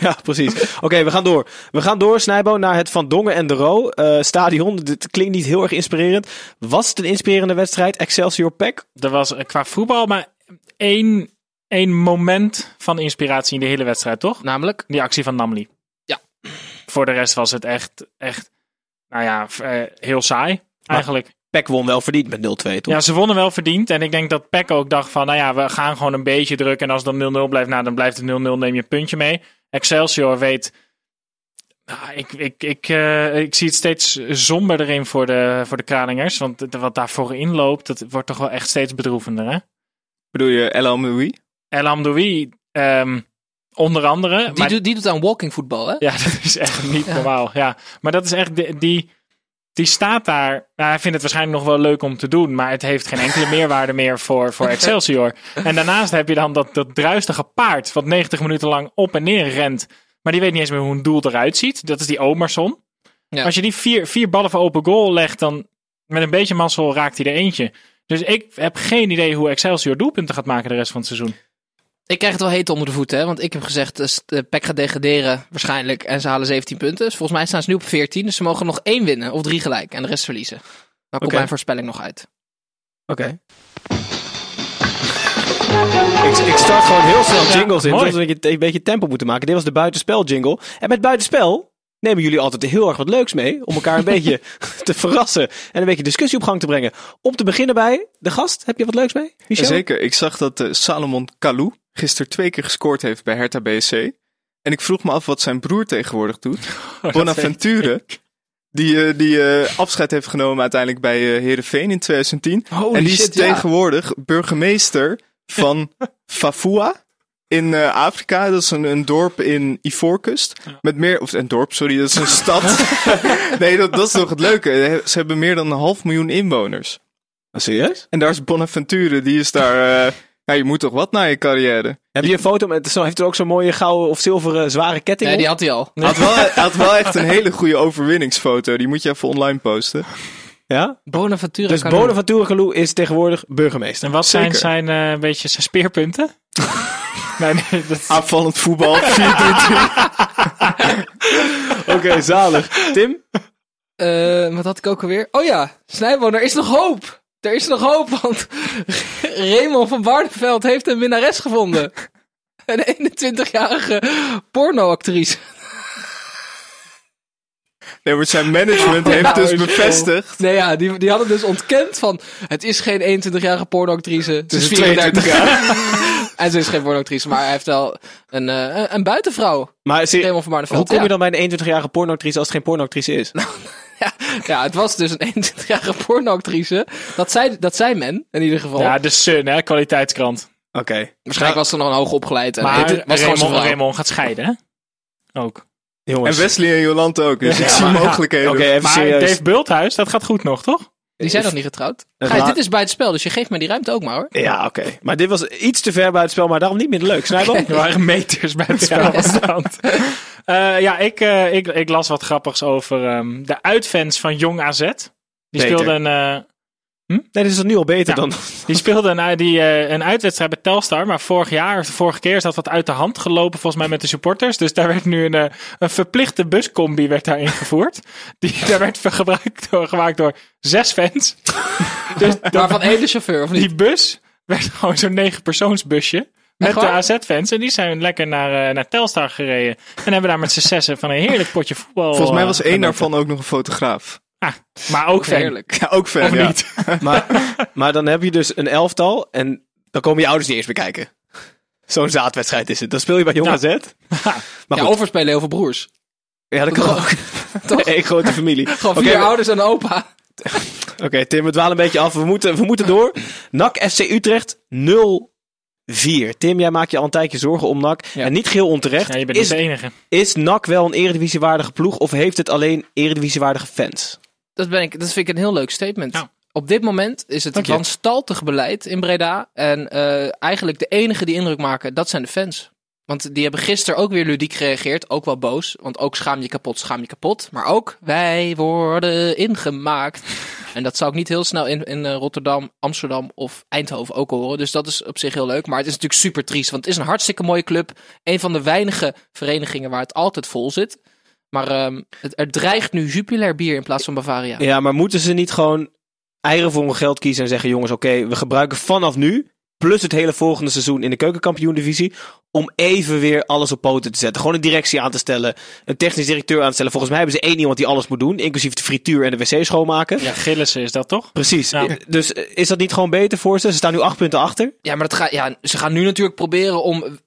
Ja, precies. Oké, we gaan door. We gaan door, Snijbo, naar het Van Dongen en de Roo eh, stadion. Dit klinkt niet heel erg inspirerend. Was het een inspirerende wedstrijd? Excelsior Pack? Er was eh, qua voetbal maar één, één moment van inspiratie in de hele wedstrijd, toch? Namelijk, Die actie van Namli. Ja. Voor de rest was het echt, echt nou ja, heel saai eigenlijk. PEC won wel verdiend met 0-2, toch? Ja, ze wonnen wel verdiend. En ik denk dat Peck ook dacht van, nou ja, we gaan gewoon een beetje drukken. En als het dan 0-0 blijft, nou, dan blijft het 0-0, neem je een puntje mee. Excelsior weet... Nou, ik, ik, ik, eh, ik zie het steeds somber erin voor de, voor de Kralingers. Want wat daarvoor inloopt, dat wordt toch wel echt steeds bedroevender, hè? Bedoel je El Amdoui? El Amdoui, ehm, onder andere. Die, maar- doet, die doet aan walking voetbal, hè? Ja, dat is echt niet normaal. Ja. Maar dat is echt, die, die, die staat daar. Nou, hij vindt het waarschijnlijk nog wel leuk om te doen, maar het heeft geen enkele meerwaarde meer voor, voor Excelsior. En daarnaast heb je dan dat, dat druistige paard, wat 90 minuten lang op en neer rent. Maar die weet niet eens meer hoe een doel eruit ziet. Dat is die Omerson. Ja. Als je die vier, vier ballen voor open goal legt, dan met een beetje mazzel raakt hij er eentje. Dus ik heb geen idee hoe Excelsior doelpunten gaat maken de rest van het seizoen. Ik krijg het wel heet onder de voeten, hè? want ik heb gezegd, de PEC gaat degraderen waarschijnlijk en ze halen 17 punten. Dus volgens mij staan ze nu op 14, dus ze mogen nog één winnen of drie gelijk en de rest verliezen. Dan komt mijn voorspelling nog uit. Oké. Ik, ik start gewoon heel snel jingles in, zodat je een beetje tempo moeten maken. Dit was de buitenspel jingle. En met buitenspel nemen jullie altijd heel erg wat leuks mee. Om elkaar een beetje te verrassen en een beetje discussie op gang te brengen. Om te beginnen bij de gast. Heb je wat leuks mee, Michel? Zeker. Ik zag dat eh, Salomon Kalou gisteren twee keer gescoord heeft bij Hertha BSC. En ik vroeg me af wat zijn broer tegenwoordig doet. Bonaventure. Die, eh, die eh, afscheid heeft genomen uiteindelijk bij eh Heerenveen in 2010. Holy en die is ja. tegenwoordig burgemeester van Fafua in Afrika. Dat is een, een dorp in Ivoorkust. Met meer, of een dorp, sorry, dat is een stad. nee, dat, dat is toch het leuke. Ze hebben meer dan een half miljoen inwoners. Oh, serieus? En daar is Bonaventure, die is daar... ja, je moet toch wat na je carrière? Heb je een foto met, zo, heeft er ook zo'n mooie gouden of zilveren zware ketting Nee, op? die had hij al. Hij had wel, had wel echt een hele goede overwinningsfoto. Die moet je even online posten. Ja? Bonaventura Dus Kalou. Bonaventure Galou is tegenwoordig burgemeester. En wat zijn Zeker. zijn eh, een beetje zijn speerpunten? nee, nee, dat, Aanvallend voetbal, 4-3-3. Oké, zalig. Tim? Eh, wat had ik ook alweer? Oh ja, Snijboon, er is nog hoop. Er is nog hoop, want Raymond van Waardenveld heeft een minnares gevonden. Een 21-jarige pornoactrice. Nee, maar zijn management heeft Nou, dus is bevestigd. Nee ja, die, die hadden dus ontkend van... Het is geen 21-jarige pornoactrice. Ze is is 34 jaar. en ze is geen pornoactrice, maar hij heeft wel een, eh, een, buitenvrouw. Maar Raymond van hoe kom je dan bij een 21-jarige pornoactrice als het geen pornoactrice is? Ja, ja, het was dus een 21-jarige pornoactrice. Dat zei, dat zei men, in ieder geval. ja, de Sun, hè, kwaliteitskrant. Oké. Waarschijnlijk was er nog een hoog opgeleid. En Maar het was Raymond. Raymond gaat scheiden, hè? Ook. En. Wesley en Jolante ook. Dus Ja, ik zie maar- mogelijkheden. Oké, even Maar serieus. Dave Bulthuis, dat gaat goed nog, toch? Die zijn nog niet getrouwd. Gijs, la- dit is bij het spel, dus je geeft mij die ruimte ook maar hoor. Ja, oké. Maar dit was iets te ver buiten het spel, maar daarom niet minder leuk. Snijboom? Er waren meters bij het spel Ja. Eh, ja, ik, eh, ik, ik las wat grappigs over ehm, de uitfans van Jong AZ. Die Beter. speelden een, eh, Nee, dit is nu al beter Ja. dan... die speelden een, die, eh, een uitwedstrijd bij Telstar. Maar vorig jaar, of de vorige keer, is dat wat uit de hand gelopen volgens mij met de supporters. Dus daar werd nu een, eh, een verplichte buscombi werd daar ingevoerd. Die, daar werd gebruikt door, gemaakt door zes fans. dus dat- Maar van één de chauffeur, of niet? die bus werd gewoon zo'n negen persoonsbusje. Met de? AZ-fans. En die zijn lekker naar, eh, naar Telstar gereden. En hebben daar met z'n zessen van een heerlijk potje voetbal. Volgens mij was één daarvan ook nog een fotograaf. Ah, maar ook fan. Heerlijk. Ja, ook fan. Of ja. niet? maar, maar dan heb je dus een elftal en dan komen je ouders niet eens meer kijken. Zo'n zaadwedstrijd is het. Dan speel je bij Jong Ja. AZ. Maar Ja, goed, of er spelen heel veel broers. ja, dat kan ook. Toch? Eén grote familie. Gewoon vier maar- ouders en opa. Oké, Tim, we dwalen een beetje af. We moeten, we moeten door. NAC FC Utrecht 0-4. Tim, jij maakt je al een tijdje zorgen om NAC. Ja. En niet geheel onterecht. Ja, je bent is, de enige. is NAC wel een eredivisiewaardige ploeg of heeft het alleen eredivisiewaardige fans? Dat, ben ik, dat vind ik een heel leuk statement. Op dit moment is het wanstaltig beleid in Breda. En eh, eigenlijk de enige die indruk maken, dat zijn de fans. Want die hebben gisteren ook weer ludiek gereageerd. Ook wel boos. Want ook schaam je kapot, schaam je kapot. Maar ook, wij worden ingemaakt. en dat zou ik niet heel snel in, in eh, Rotterdam, Amsterdam of Eindhoven ook horen. Dus dat is op zich heel leuk. Maar het is natuurlijk super triest. Want het is een hartstikke mooie club. Een van de weinige verenigingen waar het altijd vol zit. Maar ehm, het, er dreigt nu Jupiler bier in plaats van Bavaria. Ja, maar moeten ze niet gewoon eieren voor hun geld kiezen en zeggen: jongens, oké, we gebruiken vanaf nu plus het hele volgende seizoen in de keukenkampioen-divisie. Om even weer alles op poten te zetten. Gewoon een directie aan te stellen. Een technisch directeur aan te stellen. Volgens mij hebben ze één iemand die alles moet doen. Inclusief de frituur en de wc schoonmaken. Ja, Gillissen is dat toch? Precies. Ja. Dus eh, is dat niet gewoon beter voor ze? Ze staan nu acht punten achter. Ja, maar dat gaat, ja, ze gaan nu natuurlijk proberen om,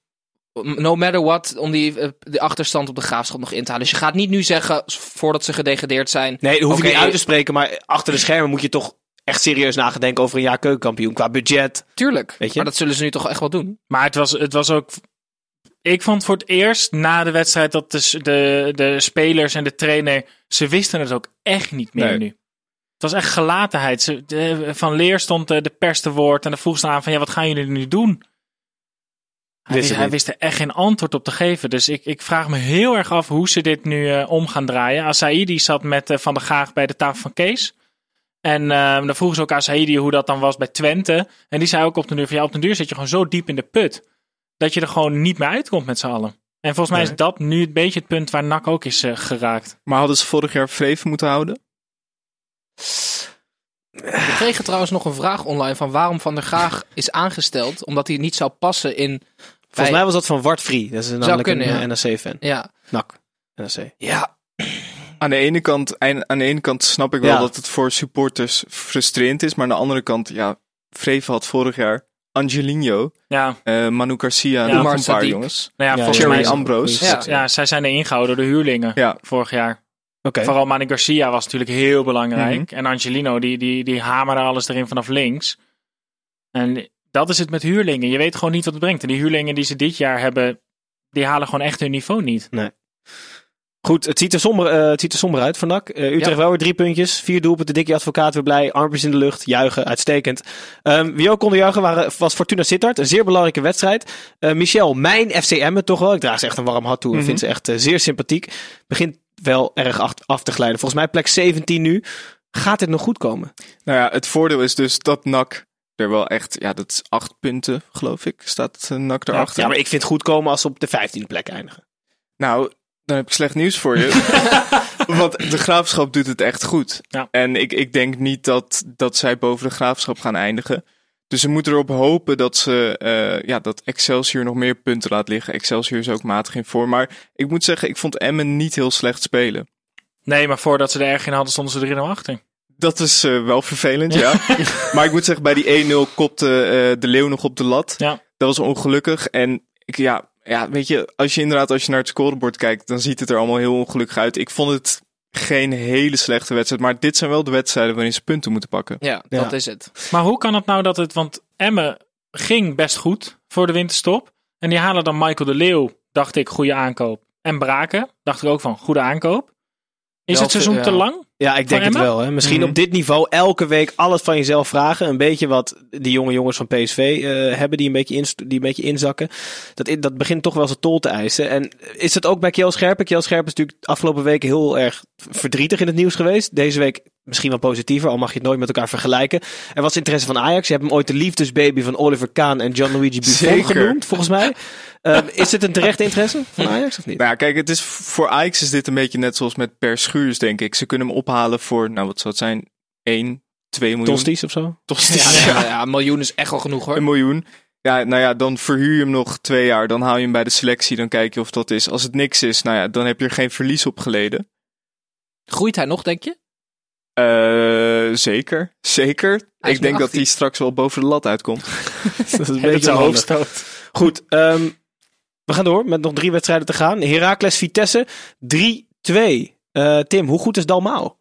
no matter what, om die, eh, de achterstand op de graafschap nog in te halen. Dus je gaat niet nu zeggen, voordat ze gedegradeerd zijn. Nee, dat hoef je Oké, niet uit te spreken. Maar achter de schermen moet je toch echt serieus nagedenken over een jaar keukenkampioen. Qua budget. Tuurlijk. Weet je? Maar dat zullen ze nu toch echt wel doen. Maar het was, het was ook. Ik vond voor het eerst na de wedstrijd dat de, de, de spelers en de trainer. Ze wisten het ook echt niet meer Nee. nu. Het was echt gelatenheid. Ze, de- van Leer stond eh, de pers te woord. En dan vroeg ze aan van ja, wat gaan jullie nu doen? Hij Wist hij er echt geen antwoord op te geven. Dus ik, ik vraag me heel erg af hoe ze dit nu eh, om gaan draaien. Asaidi zat met eh, Van der Gaag bij de tafel van Kees. En eh, dan vroegen ze ook aan Saidi hoe dat dan was bij Twente. En die zei ook op de duur van ja, op de duur zit je gewoon zo diep in de put. Dat je er gewoon niet meer uitkomt met z'n allen. En volgens mij Nee. is dat nu een beetje het punt waar NAC ook is eh, geraakt. Maar hadden ze vorig jaar Vreven moeten houden? We kregen trouwens nog een vraag online van waarom Van der Gaag is aangesteld. Omdat hij niet zou passen in... Volgens mij was dat van Wart Vree. Dat is namelijk kunnen, een ja. NAC-fan. Ja, NAC. NAC. ja. Aan de, ene kant, aan de ene kant snap ik wel Ja. dat het voor supporters frustrerend is. Maar aan de andere kant, ja, Vreven had vorig jaar Angelino, Ja, eh, Manu Garcia en Ja, nog een paar jongens. nou ja, Ja, volgens Cherry mij Ambrose. Ja. Ja, zij zijn er ingehouden door de huurlingen Ja. vorig jaar. Oké. Vooral Manu Garcia was natuurlijk heel belangrijk. Mhm. En Angelino, die, die, die hamerde alles erin vanaf links. En dat is het met huurlingen. Je weet gewoon niet wat het brengt. En die huurlingen die ze dit jaar hebben, die halen gewoon echt hun niveau niet. Goed, het ziet er somber, eh, het ziet er somber uit voor NAC. Eh, Utrecht Ja. wel weer drie puntjes. Vier doelpunten. Dikkie advocaat weer blij. Armpjes in de lucht. Juichen. Uitstekend. Ehm, wie ook konden juichen waren, was Fortuna Sittard. Een zeer belangrijke wedstrijd. Eh, Michel, mijn FCM toch wel. Ik draag ze echt een warm hart toe. Ik Mhm. vind ze echt zeer sympathiek. Begint wel erg af, af te glijden. Volgens mij plek 17 nu. Gaat dit nog goed komen? Nou ja, het voordeel is dus dat NAC er wel echt, ja, dat is acht punten, geloof ik, staat eh, NAC erachter. Ja, maar ik vind het goed komen als ze op de 15e plek eindigen. Nou, dan heb ik slecht nieuws voor je. Want de graafschap doet het echt goed. Ja. En ik, ik denk niet dat, dat zij boven de graafschap gaan eindigen. Dus ze moeten erop hopen dat, ze, eh, ja, dat Excelsior nog meer punten laat liggen. Excelsior is ook matig in vorm. Maar ik moet zeggen, ik vond Emmen niet heel slecht spelen. Nee, maar voordat ze er erg in hadden, stonden ze er 3-0 achter. Dat is eh, wel vervelend, ja. maar ik moet zeggen, bij die 1-0 kopte eh, de Leeuw nog op de lat. Ja. Dat was ongelukkig. En ik, ja, ja, weet je, als je inderdaad als je naar het scorebord kijkt, dan ziet het er allemaal heel ongelukkig uit. Ik vond het geen hele slechte wedstrijd. Maar dit zijn wel de wedstrijden waarin ze punten moeten pakken. Ja, Ja. dat is het. Maar hoe kan het nou dat het... Want Emmen ging best goed voor de winterstop. En die halen dan Michael de Leeuw, dacht ik, goede aankoop. En Braken, dacht ik ook van, goede aankoop. Is Wel het seizoen te lang? Ja, ik denk het wel. Hè. Misschien Mhm. op dit niveau elke week alles van jezelf vragen. Een beetje wat die jonge jongens van PSV eh, hebben, die een beetje, inst- die een beetje inzakken. Dat, dat begint toch wel zijn tol te eisen. En is het ook bij Kjell Scherpen? Kjell Scherpen is natuurlijk afgelopen weken heel erg verdrietig in het nieuws geweest. Deze week misschien wel positiever, al mag je het nooit met elkaar vergelijken. En wat is het interesse van Ajax? Je hebt hem ooit de liefdesbaby van Oliver Kahn en Gianluigi Buffon Zeker. genoemd, volgens mij. Ehm, is het een terechte interesse van Ajax of niet? Nou ja, kijk, het is, voor Ajax is dit een beetje net zoals met Per Schuurs, denk ik. Ze kunnen hem ophalen voor, nou wat zou het zijn, 1, 2 miljoen. Tosties of zo? Tosties, Ja, ja. ja, een miljoen is echt wel genoeg hoor. Een miljoen. Ja, nou ja, dan verhuur je hem nog twee jaar. Dan haal je hem bij de selectie. Dan kijk je of dat is. Als het niks is, nou ja, dan heb je er geen verlies op geleden. Groeit hij nog, denk je? Eh, zeker. Zeker. Ik denk dat 18. hij straks wel boven de lat uitkomt. dat is een beetje hoofdstoot. Goed, ehm, we gaan door met nog drie wedstrijden te gaan. Heracles Vitesse 3-2. Eh, Tim, hoe goed is Dalmau?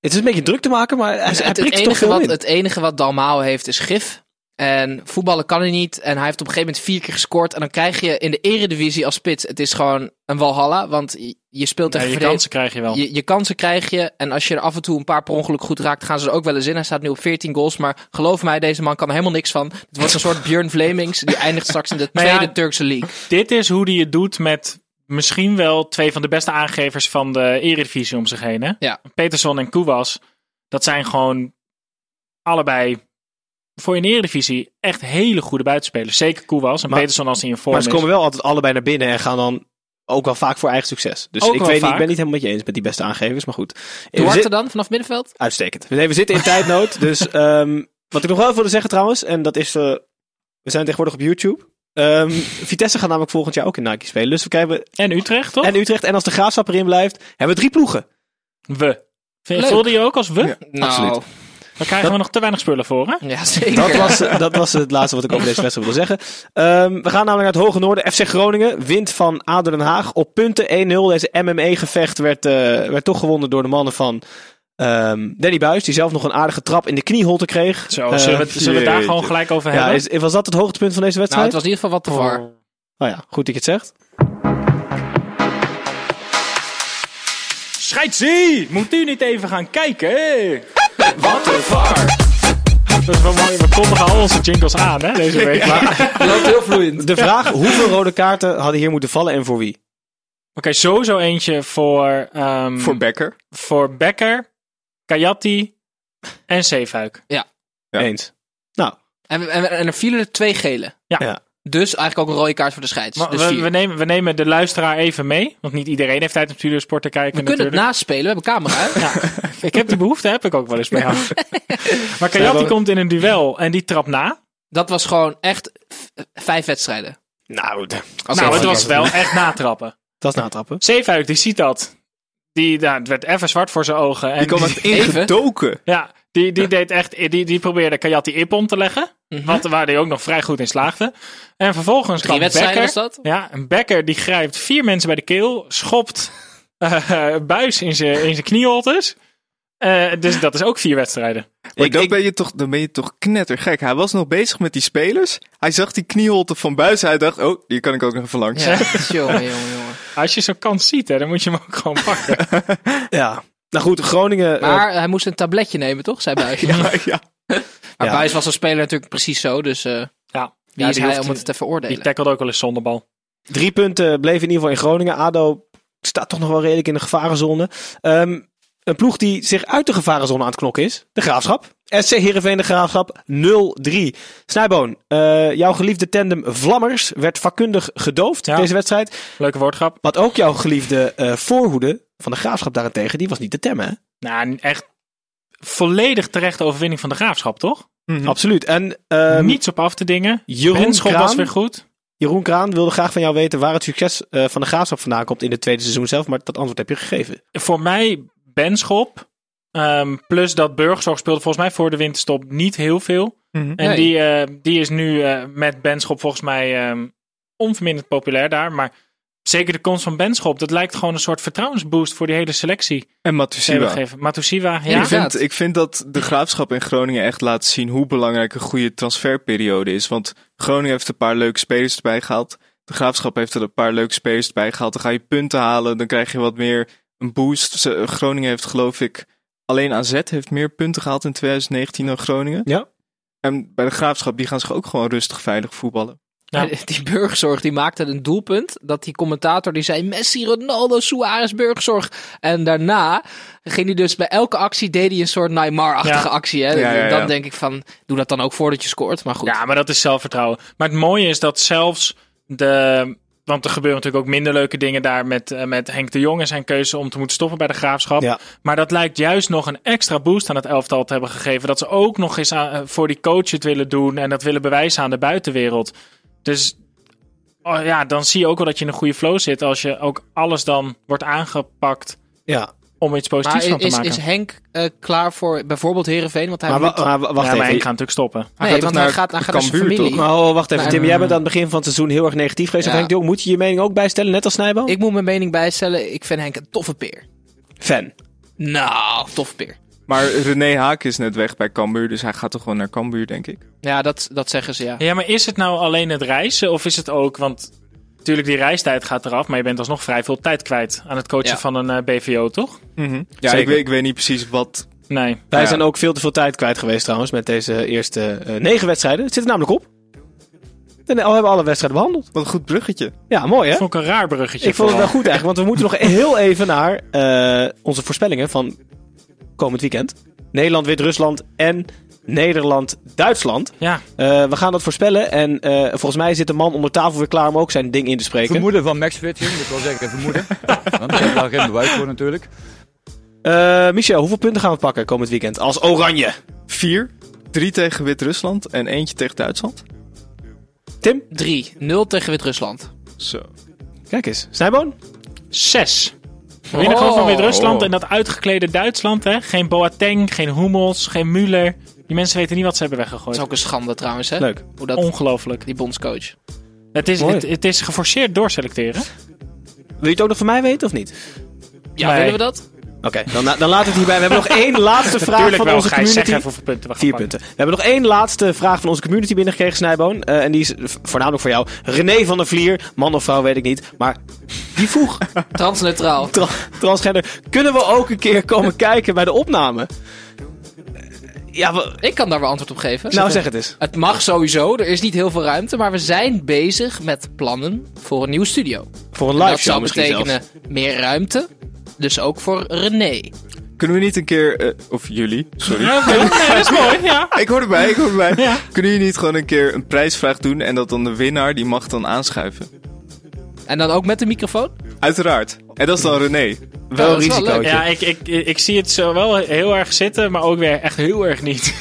Het is een beetje druk te maken, maar hij, hij het, het prikt toch enige veel wat, in. het enige wat Dalmau heeft is gif. En voetballen kan hij niet. En hij heeft op een gegeven moment vier keer gescoord. En dan krijg je in de eredivisie als spits. Het is gewoon een walhalla. Want je, je speelt Ja, tegen je verdedig- kansen krijg je wel. Je, je kansen krijg je. En als je er af en toe een paar per ongeluk goed raakt, gaan ze er ook wel eens in. Hij staat nu op 14 goals. Maar geloof mij, deze man kan er helemaal niks van. Het wordt een soort Björn Vlemings. Die eindigt straks in de ja, tweede Turkse league. Dit is hoe hij het doet met misschien wel twee van de beste aangevers van de Eredivisie om zich heen. Hè? Ja. Peterson en Koewas, dat zijn gewoon allebei voor een Eredivisie echt hele goede buitenspelers. Zeker Koewas en Maar- Peterson als hij in vorm Maar ze is. komen wel altijd allebei naar binnen en gaan dan ook wel vaak voor eigen succes. Dus Ook ik, wel weet niet, ik ben niet helemaal met je eens met die beste aangevers, maar goed. Duarte dan, vanaf middenveld? Uitstekend. Nee, we zitten in tijdnood, dus ehm, wat ik nog wel even wilde zeggen trouwens, en dat is, eh, we zijn tegenwoordig op YouTube. Ehm, Vitesse gaat namelijk volgend jaar ook in Nike spelen. Dus we krijgen, En Utrecht, toch? en Utrecht, en als de Graafschap erin blijft, hebben we drie ploegen. We. Voelde je ook als we? Ja. Nou, Absoluut. Daar krijgen we nog te weinig spullen voor, hè? ja, zeker. Dat was, dat was het laatste wat ik over deze wedstrijd wilde zeggen. Ehm, we gaan namelijk naar het Hoge Noorden. FC Groningen wint van ADO Den Haag op punten 1-0. Deze MMA-gevecht werd, eh, werd toch gewonnen door de mannen van ehm, Danny Buis. Die zelf nog een aardige trap in de knieholte kreeg. Zo, Eh, zullen, we, zullen we het daar gewoon gelijk over ja, hebben? is, was dat het hoogtepunt van deze Nou, wedstrijd? het was in ieder geval wat te var. Oh ja, goed dat je het zegt. Scheidsie! Moet u niet even gaan kijken? Wat een var! Dat is wel mooi. We kondigen al onze jingles aan, hè, deze week. Maar- loopt heel vloeiend. De vraag, hoeveel rode kaarten hadden hier moeten vallen en voor wie? Oké, sowieso eentje voor, ehm, Voor Becker. voor Becker, Kayati en Zeefuik. Ja. Eens. Nou, En, en, en er vielen er twee gele. Ja. Ja. Dus eigenlijk ook een rode kaart voor de scheids. Maar dus we, we, nemen, we nemen de luisteraar even mee. Want niet iedereen heeft tijd om Studiosport te kijken We kunnen het natuurlijk. naspelen, we hebben camera. hè? Ik heb die behoefte, heb ik ook wel eens bij jou. maar Kayati komt in een duel en die trapt na. Dat was gewoon echt vijf wedstrijden. nou, nou, het was wel echt natrappen. dat is natrappen. Zeefuik, die ziet dat. Die, nou, het werd even zwart voor zijn ogen. En Die kwam echt ingedoken. Ja, die, die deed echt, die, die probeerde Kayati Ippon te leggen. Mhm. Wat, waar hij ook nog vrij goed in slaagde. En vervolgens Drie kwam wedstrijden Becker. was dat? Ja, een Becker die grijpt vier mensen bij de keel. Schopt eh, Buis in zijn in zijn knieholtes. Eh, dus dat is ook vier wedstrijden. Maar Ik- dan, ik- ben je toch, dan ben je toch knettergek. Hij was nog bezig met die spelers. Hij zag die knieholte van buis. Hij dacht, oh, die kan ik ook nog even langs. Ja, jongen, jongen, jongen. Als je zo'n kans ziet, hè, dan moet je hem ook gewoon pakken. Ja. Nou goed, Groningen... eh, Maar hij moest een tabletje nemen, toch? Zei Buis. Ja, ja. Maar Ja. Buis was als speler natuurlijk precies zo. Dus eh Ja, wie ja, is die hij om het te Die veroordelen? tackelde ook wel eens zonder bal. Drie punten bleven in ieder geval in Groningen. ADO staat toch nog wel redelijk in de gevarenzone. Ehm, een ploeg die zich uit de gevarenzone aan het knokken is. De Graafschap. SC Heerenveen de Graafschap 0-3. Snijboon, eh, jouw geliefde tandem Vlammers werd vakkundig gedoofd Ja. deze wedstrijd. Leuke woordgrap. Wat ook jouw geliefde eh, voorhoede van de Graafschap daarentegen, die was niet te temmen. Hè? Nou, echt volledig terechte overwinning van de graafschap, toch? Mhm. Absoluut. En ehm, Niets op af te dingen. Jeroen Benschop Kraan, was weer goed. Jeroen Kraan wilde graag van jou weten waar het succes eh, van de Graafschap vandaan komt in het tweede seizoen zelf. Maar dat antwoord heb je gegeven. Voor mij Benschop. Ehm, plus dat Burgzorg speelde volgens mij voor de winterstop niet heel veel. Mhm. En Nee. die, eh, die is nu eh, met Benschop volgens mij ehm, onverminderd populair daar. Maar zeker de komst van Benschop, dat lijkt gewoon een soort vertrouwensboost voor die hele selectie. En Matusiwa. Matusiwa, ja. Ik vind, ik vind dat de graafschap in Groningen echt laat zien hoe belangrijk een goede transferperiode is. Want Groningen heeft een paar leuke spelers erbij gehaald. De graafschap heeft er een paar leuke spelers erbij gehaald. Dan ga je punten halen, dan krijg je wat meer een boost. Groningen heeft geloof ik, alleen AZ heeft meer punten gehaald in 2019 dan Groningen. Ja. En bij de graafschap, die gaan zich ook gewoon rustig veilig voetballen. Ja. Die burgzorg die maakte een doelpunt. Dat die commentator die zei Messi, Ronaldo, Suarez, burgzorg. En daarna ging hij dus bij elke actie deed hij een soort Neymar-achtige Ja. actie. Hè? Ja, ja, ja. Dan denk ik van, doe dat dan ook voordat je scoort. Maar goed. Ja, maar dat is zelfvertrouwen. Maar het mooie is dat zelfs de. Want er gebeuren natuurlijk ook minder leuke dingen daar met, eh, met Henk de Jong en zijn keuze om te moeten stoppen bij de graafschap. Ja. Maar dat lijkt juist nog een extra boost aan het elftal te hebben gegeven. Dat ze ook nog eens aan- eh, voor die coach het willen doen en dat willen bewijzen aan de buitenwereld. Dus oh ja, dan zie je ook wel dat je in een goede flow zit als je ook alles dan wordt aangepakt Ja. Om iets maar positiefs van te is, maken. is Henk eh, klaar voor bijvoorbeeld Herenveen? Want hij Maar, moet- maar wa- wacht ja, maar even. Henk gaat natuurlijk stoppen. Hij nee, gaat toch want hij naar gaat, hij gaat naar zijn Cambuur, familie. toch? Maar oh, wacht even, Nee, Tim. Jij bent aan het begin van het seizoen heel erg negatief geweest Ja. Henk Jong. Moet je je mening ook bijstellen, net als Snijboom? Ik moet mijn mening bijstellen. Ik vind Henk een toffe peer. Fan. Nou, toffe peer. Maar René Haak is net weg bij Cambuur, dus hij gaat toch gewoon naar Cambuur, denk ik. Ja, dat, dat zeggen ze ja. Ja, maar is het nou alleen het reizen of is het ook, want natuurlijk die reistijd gaat eraf, maar je bent alsnog vrij veel tijd kwijt aan het coachen Ja. van een eh, BVO, toch? Ja, Zeker. ik weet, ik weet niet precies wat. Nee. Wij Ja. zijn ook veel te veel tijd kwijt geweest trouwens met deze eerste eh, negen wedstrijden. Het zit er namelijk op. En al hebben we alle wedstrijden behandeld. Wat een goed bruggetje. Ja, mooi hè? Vond ik een raar bruggetje. Ik vond het wel goed eigenlijk, want we moeten nog heel even naar eh, onze voorspellingen van komend weekend. Nederland, Wit-Rusland en Nederland-Duitsland. Ja, Eh, we gaan dat voorspellen en eh, volgens mij zit de man onder tafel weer klaar om ook zijn ding in te spreken. Vermoeden van Max Fitting, dat wil zeggen vermoeden. Want ik heb daar geen bewijs voor natuurlijk. Eh, Michel, hoeveel punten gaan we pakken komend weekend als Oranje? Vier. Drie tegen Wit-Rusland en eentje tegen Duitsland. Tim? 3. 0 tegen Wit-Rusland. Zo. Kijk eens. Snijboon? Zes. We winnen gewoon van Oh. Wit-Rusland Oh. en dat uitgeklede Duitsland. Hè? Geen Boateng, geen Hummels, geen Müller. Die mensen weten niet wat ze hebben Dat weggegooid. is ook een schande trouwens, hè? Leuk. Hoe dat, Ongelooflijk. die bondscoach. Het is, het, het is geforceerd doorselecteren. Wil je het ook nog van mij weten of niet? Ja, Nee. willen we dat? Oké, dan, dan laat het hierbij. We hebben nog één laatste vraag Natuurlijk van wel, onze. Zeg community. even hoeveel punten we gaan Vier pakken. punten. We hebben nog één laatste vraag van onze community binnengekregen, Snijboon. Eh, en die is voornamelijk voor jou. René van der Vlier, man of vrouw weet ik niet. Maar die vroeg, Transneutraal. tra- transgender, kunnen we ook een keer komen kijken bij de opname? Ja, we- Ik kan daar wel antwoord op geven. nou zeg het eens. Het mag sowieso, er is niet heel veel ruimte, maar we zijn bezig met plannen voor een nieuwe studio. Voor een En live dat show zou misschien betekenen zelfs. meer ruimte, dus ook voor René. Kunnen we niet een keer... eh, of jullie, sorry. Ja. Nee, dat is mooi, ja. Ik hoor erbij, ik hoor erbij. Ja. Kunnen jullie niet gewoon een keer een prijsvraag doen en dat dan de winnaar, die mag dan aanschuiven? En dan ook met de microfoon? Uiteraard. En dat is dan René. Wel leuk. Ja, ik, ik, ik zie het zo wel heel erg zitten, maar ook weer echt heel erg niet.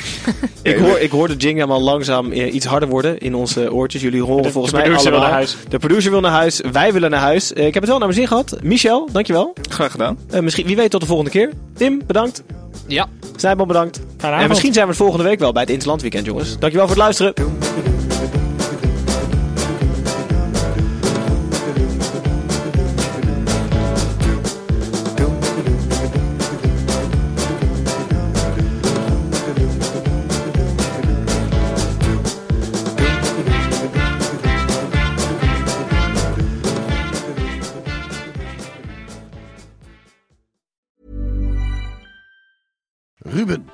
Ik, hoor, ik hoor de jingle helemaal langzaam eh, iets harder worden in onze oortjes. Jullie horen De- volgens de mij producer wil allemaal. naar huis. De producer wil naar huis. Wij willen naar huis. Eh, ik heb het wel naar mijn zin gehad. Michel, dankjewel. Graag gedaan. Eh, misschien, wie weet tot de volgende keer. Tim, bedankt. Ja. Snijboom, bedankt. En misschien zijn we het volgende week wel bij het Interland Weekend, jongens. Dankjewel voor het luisteren.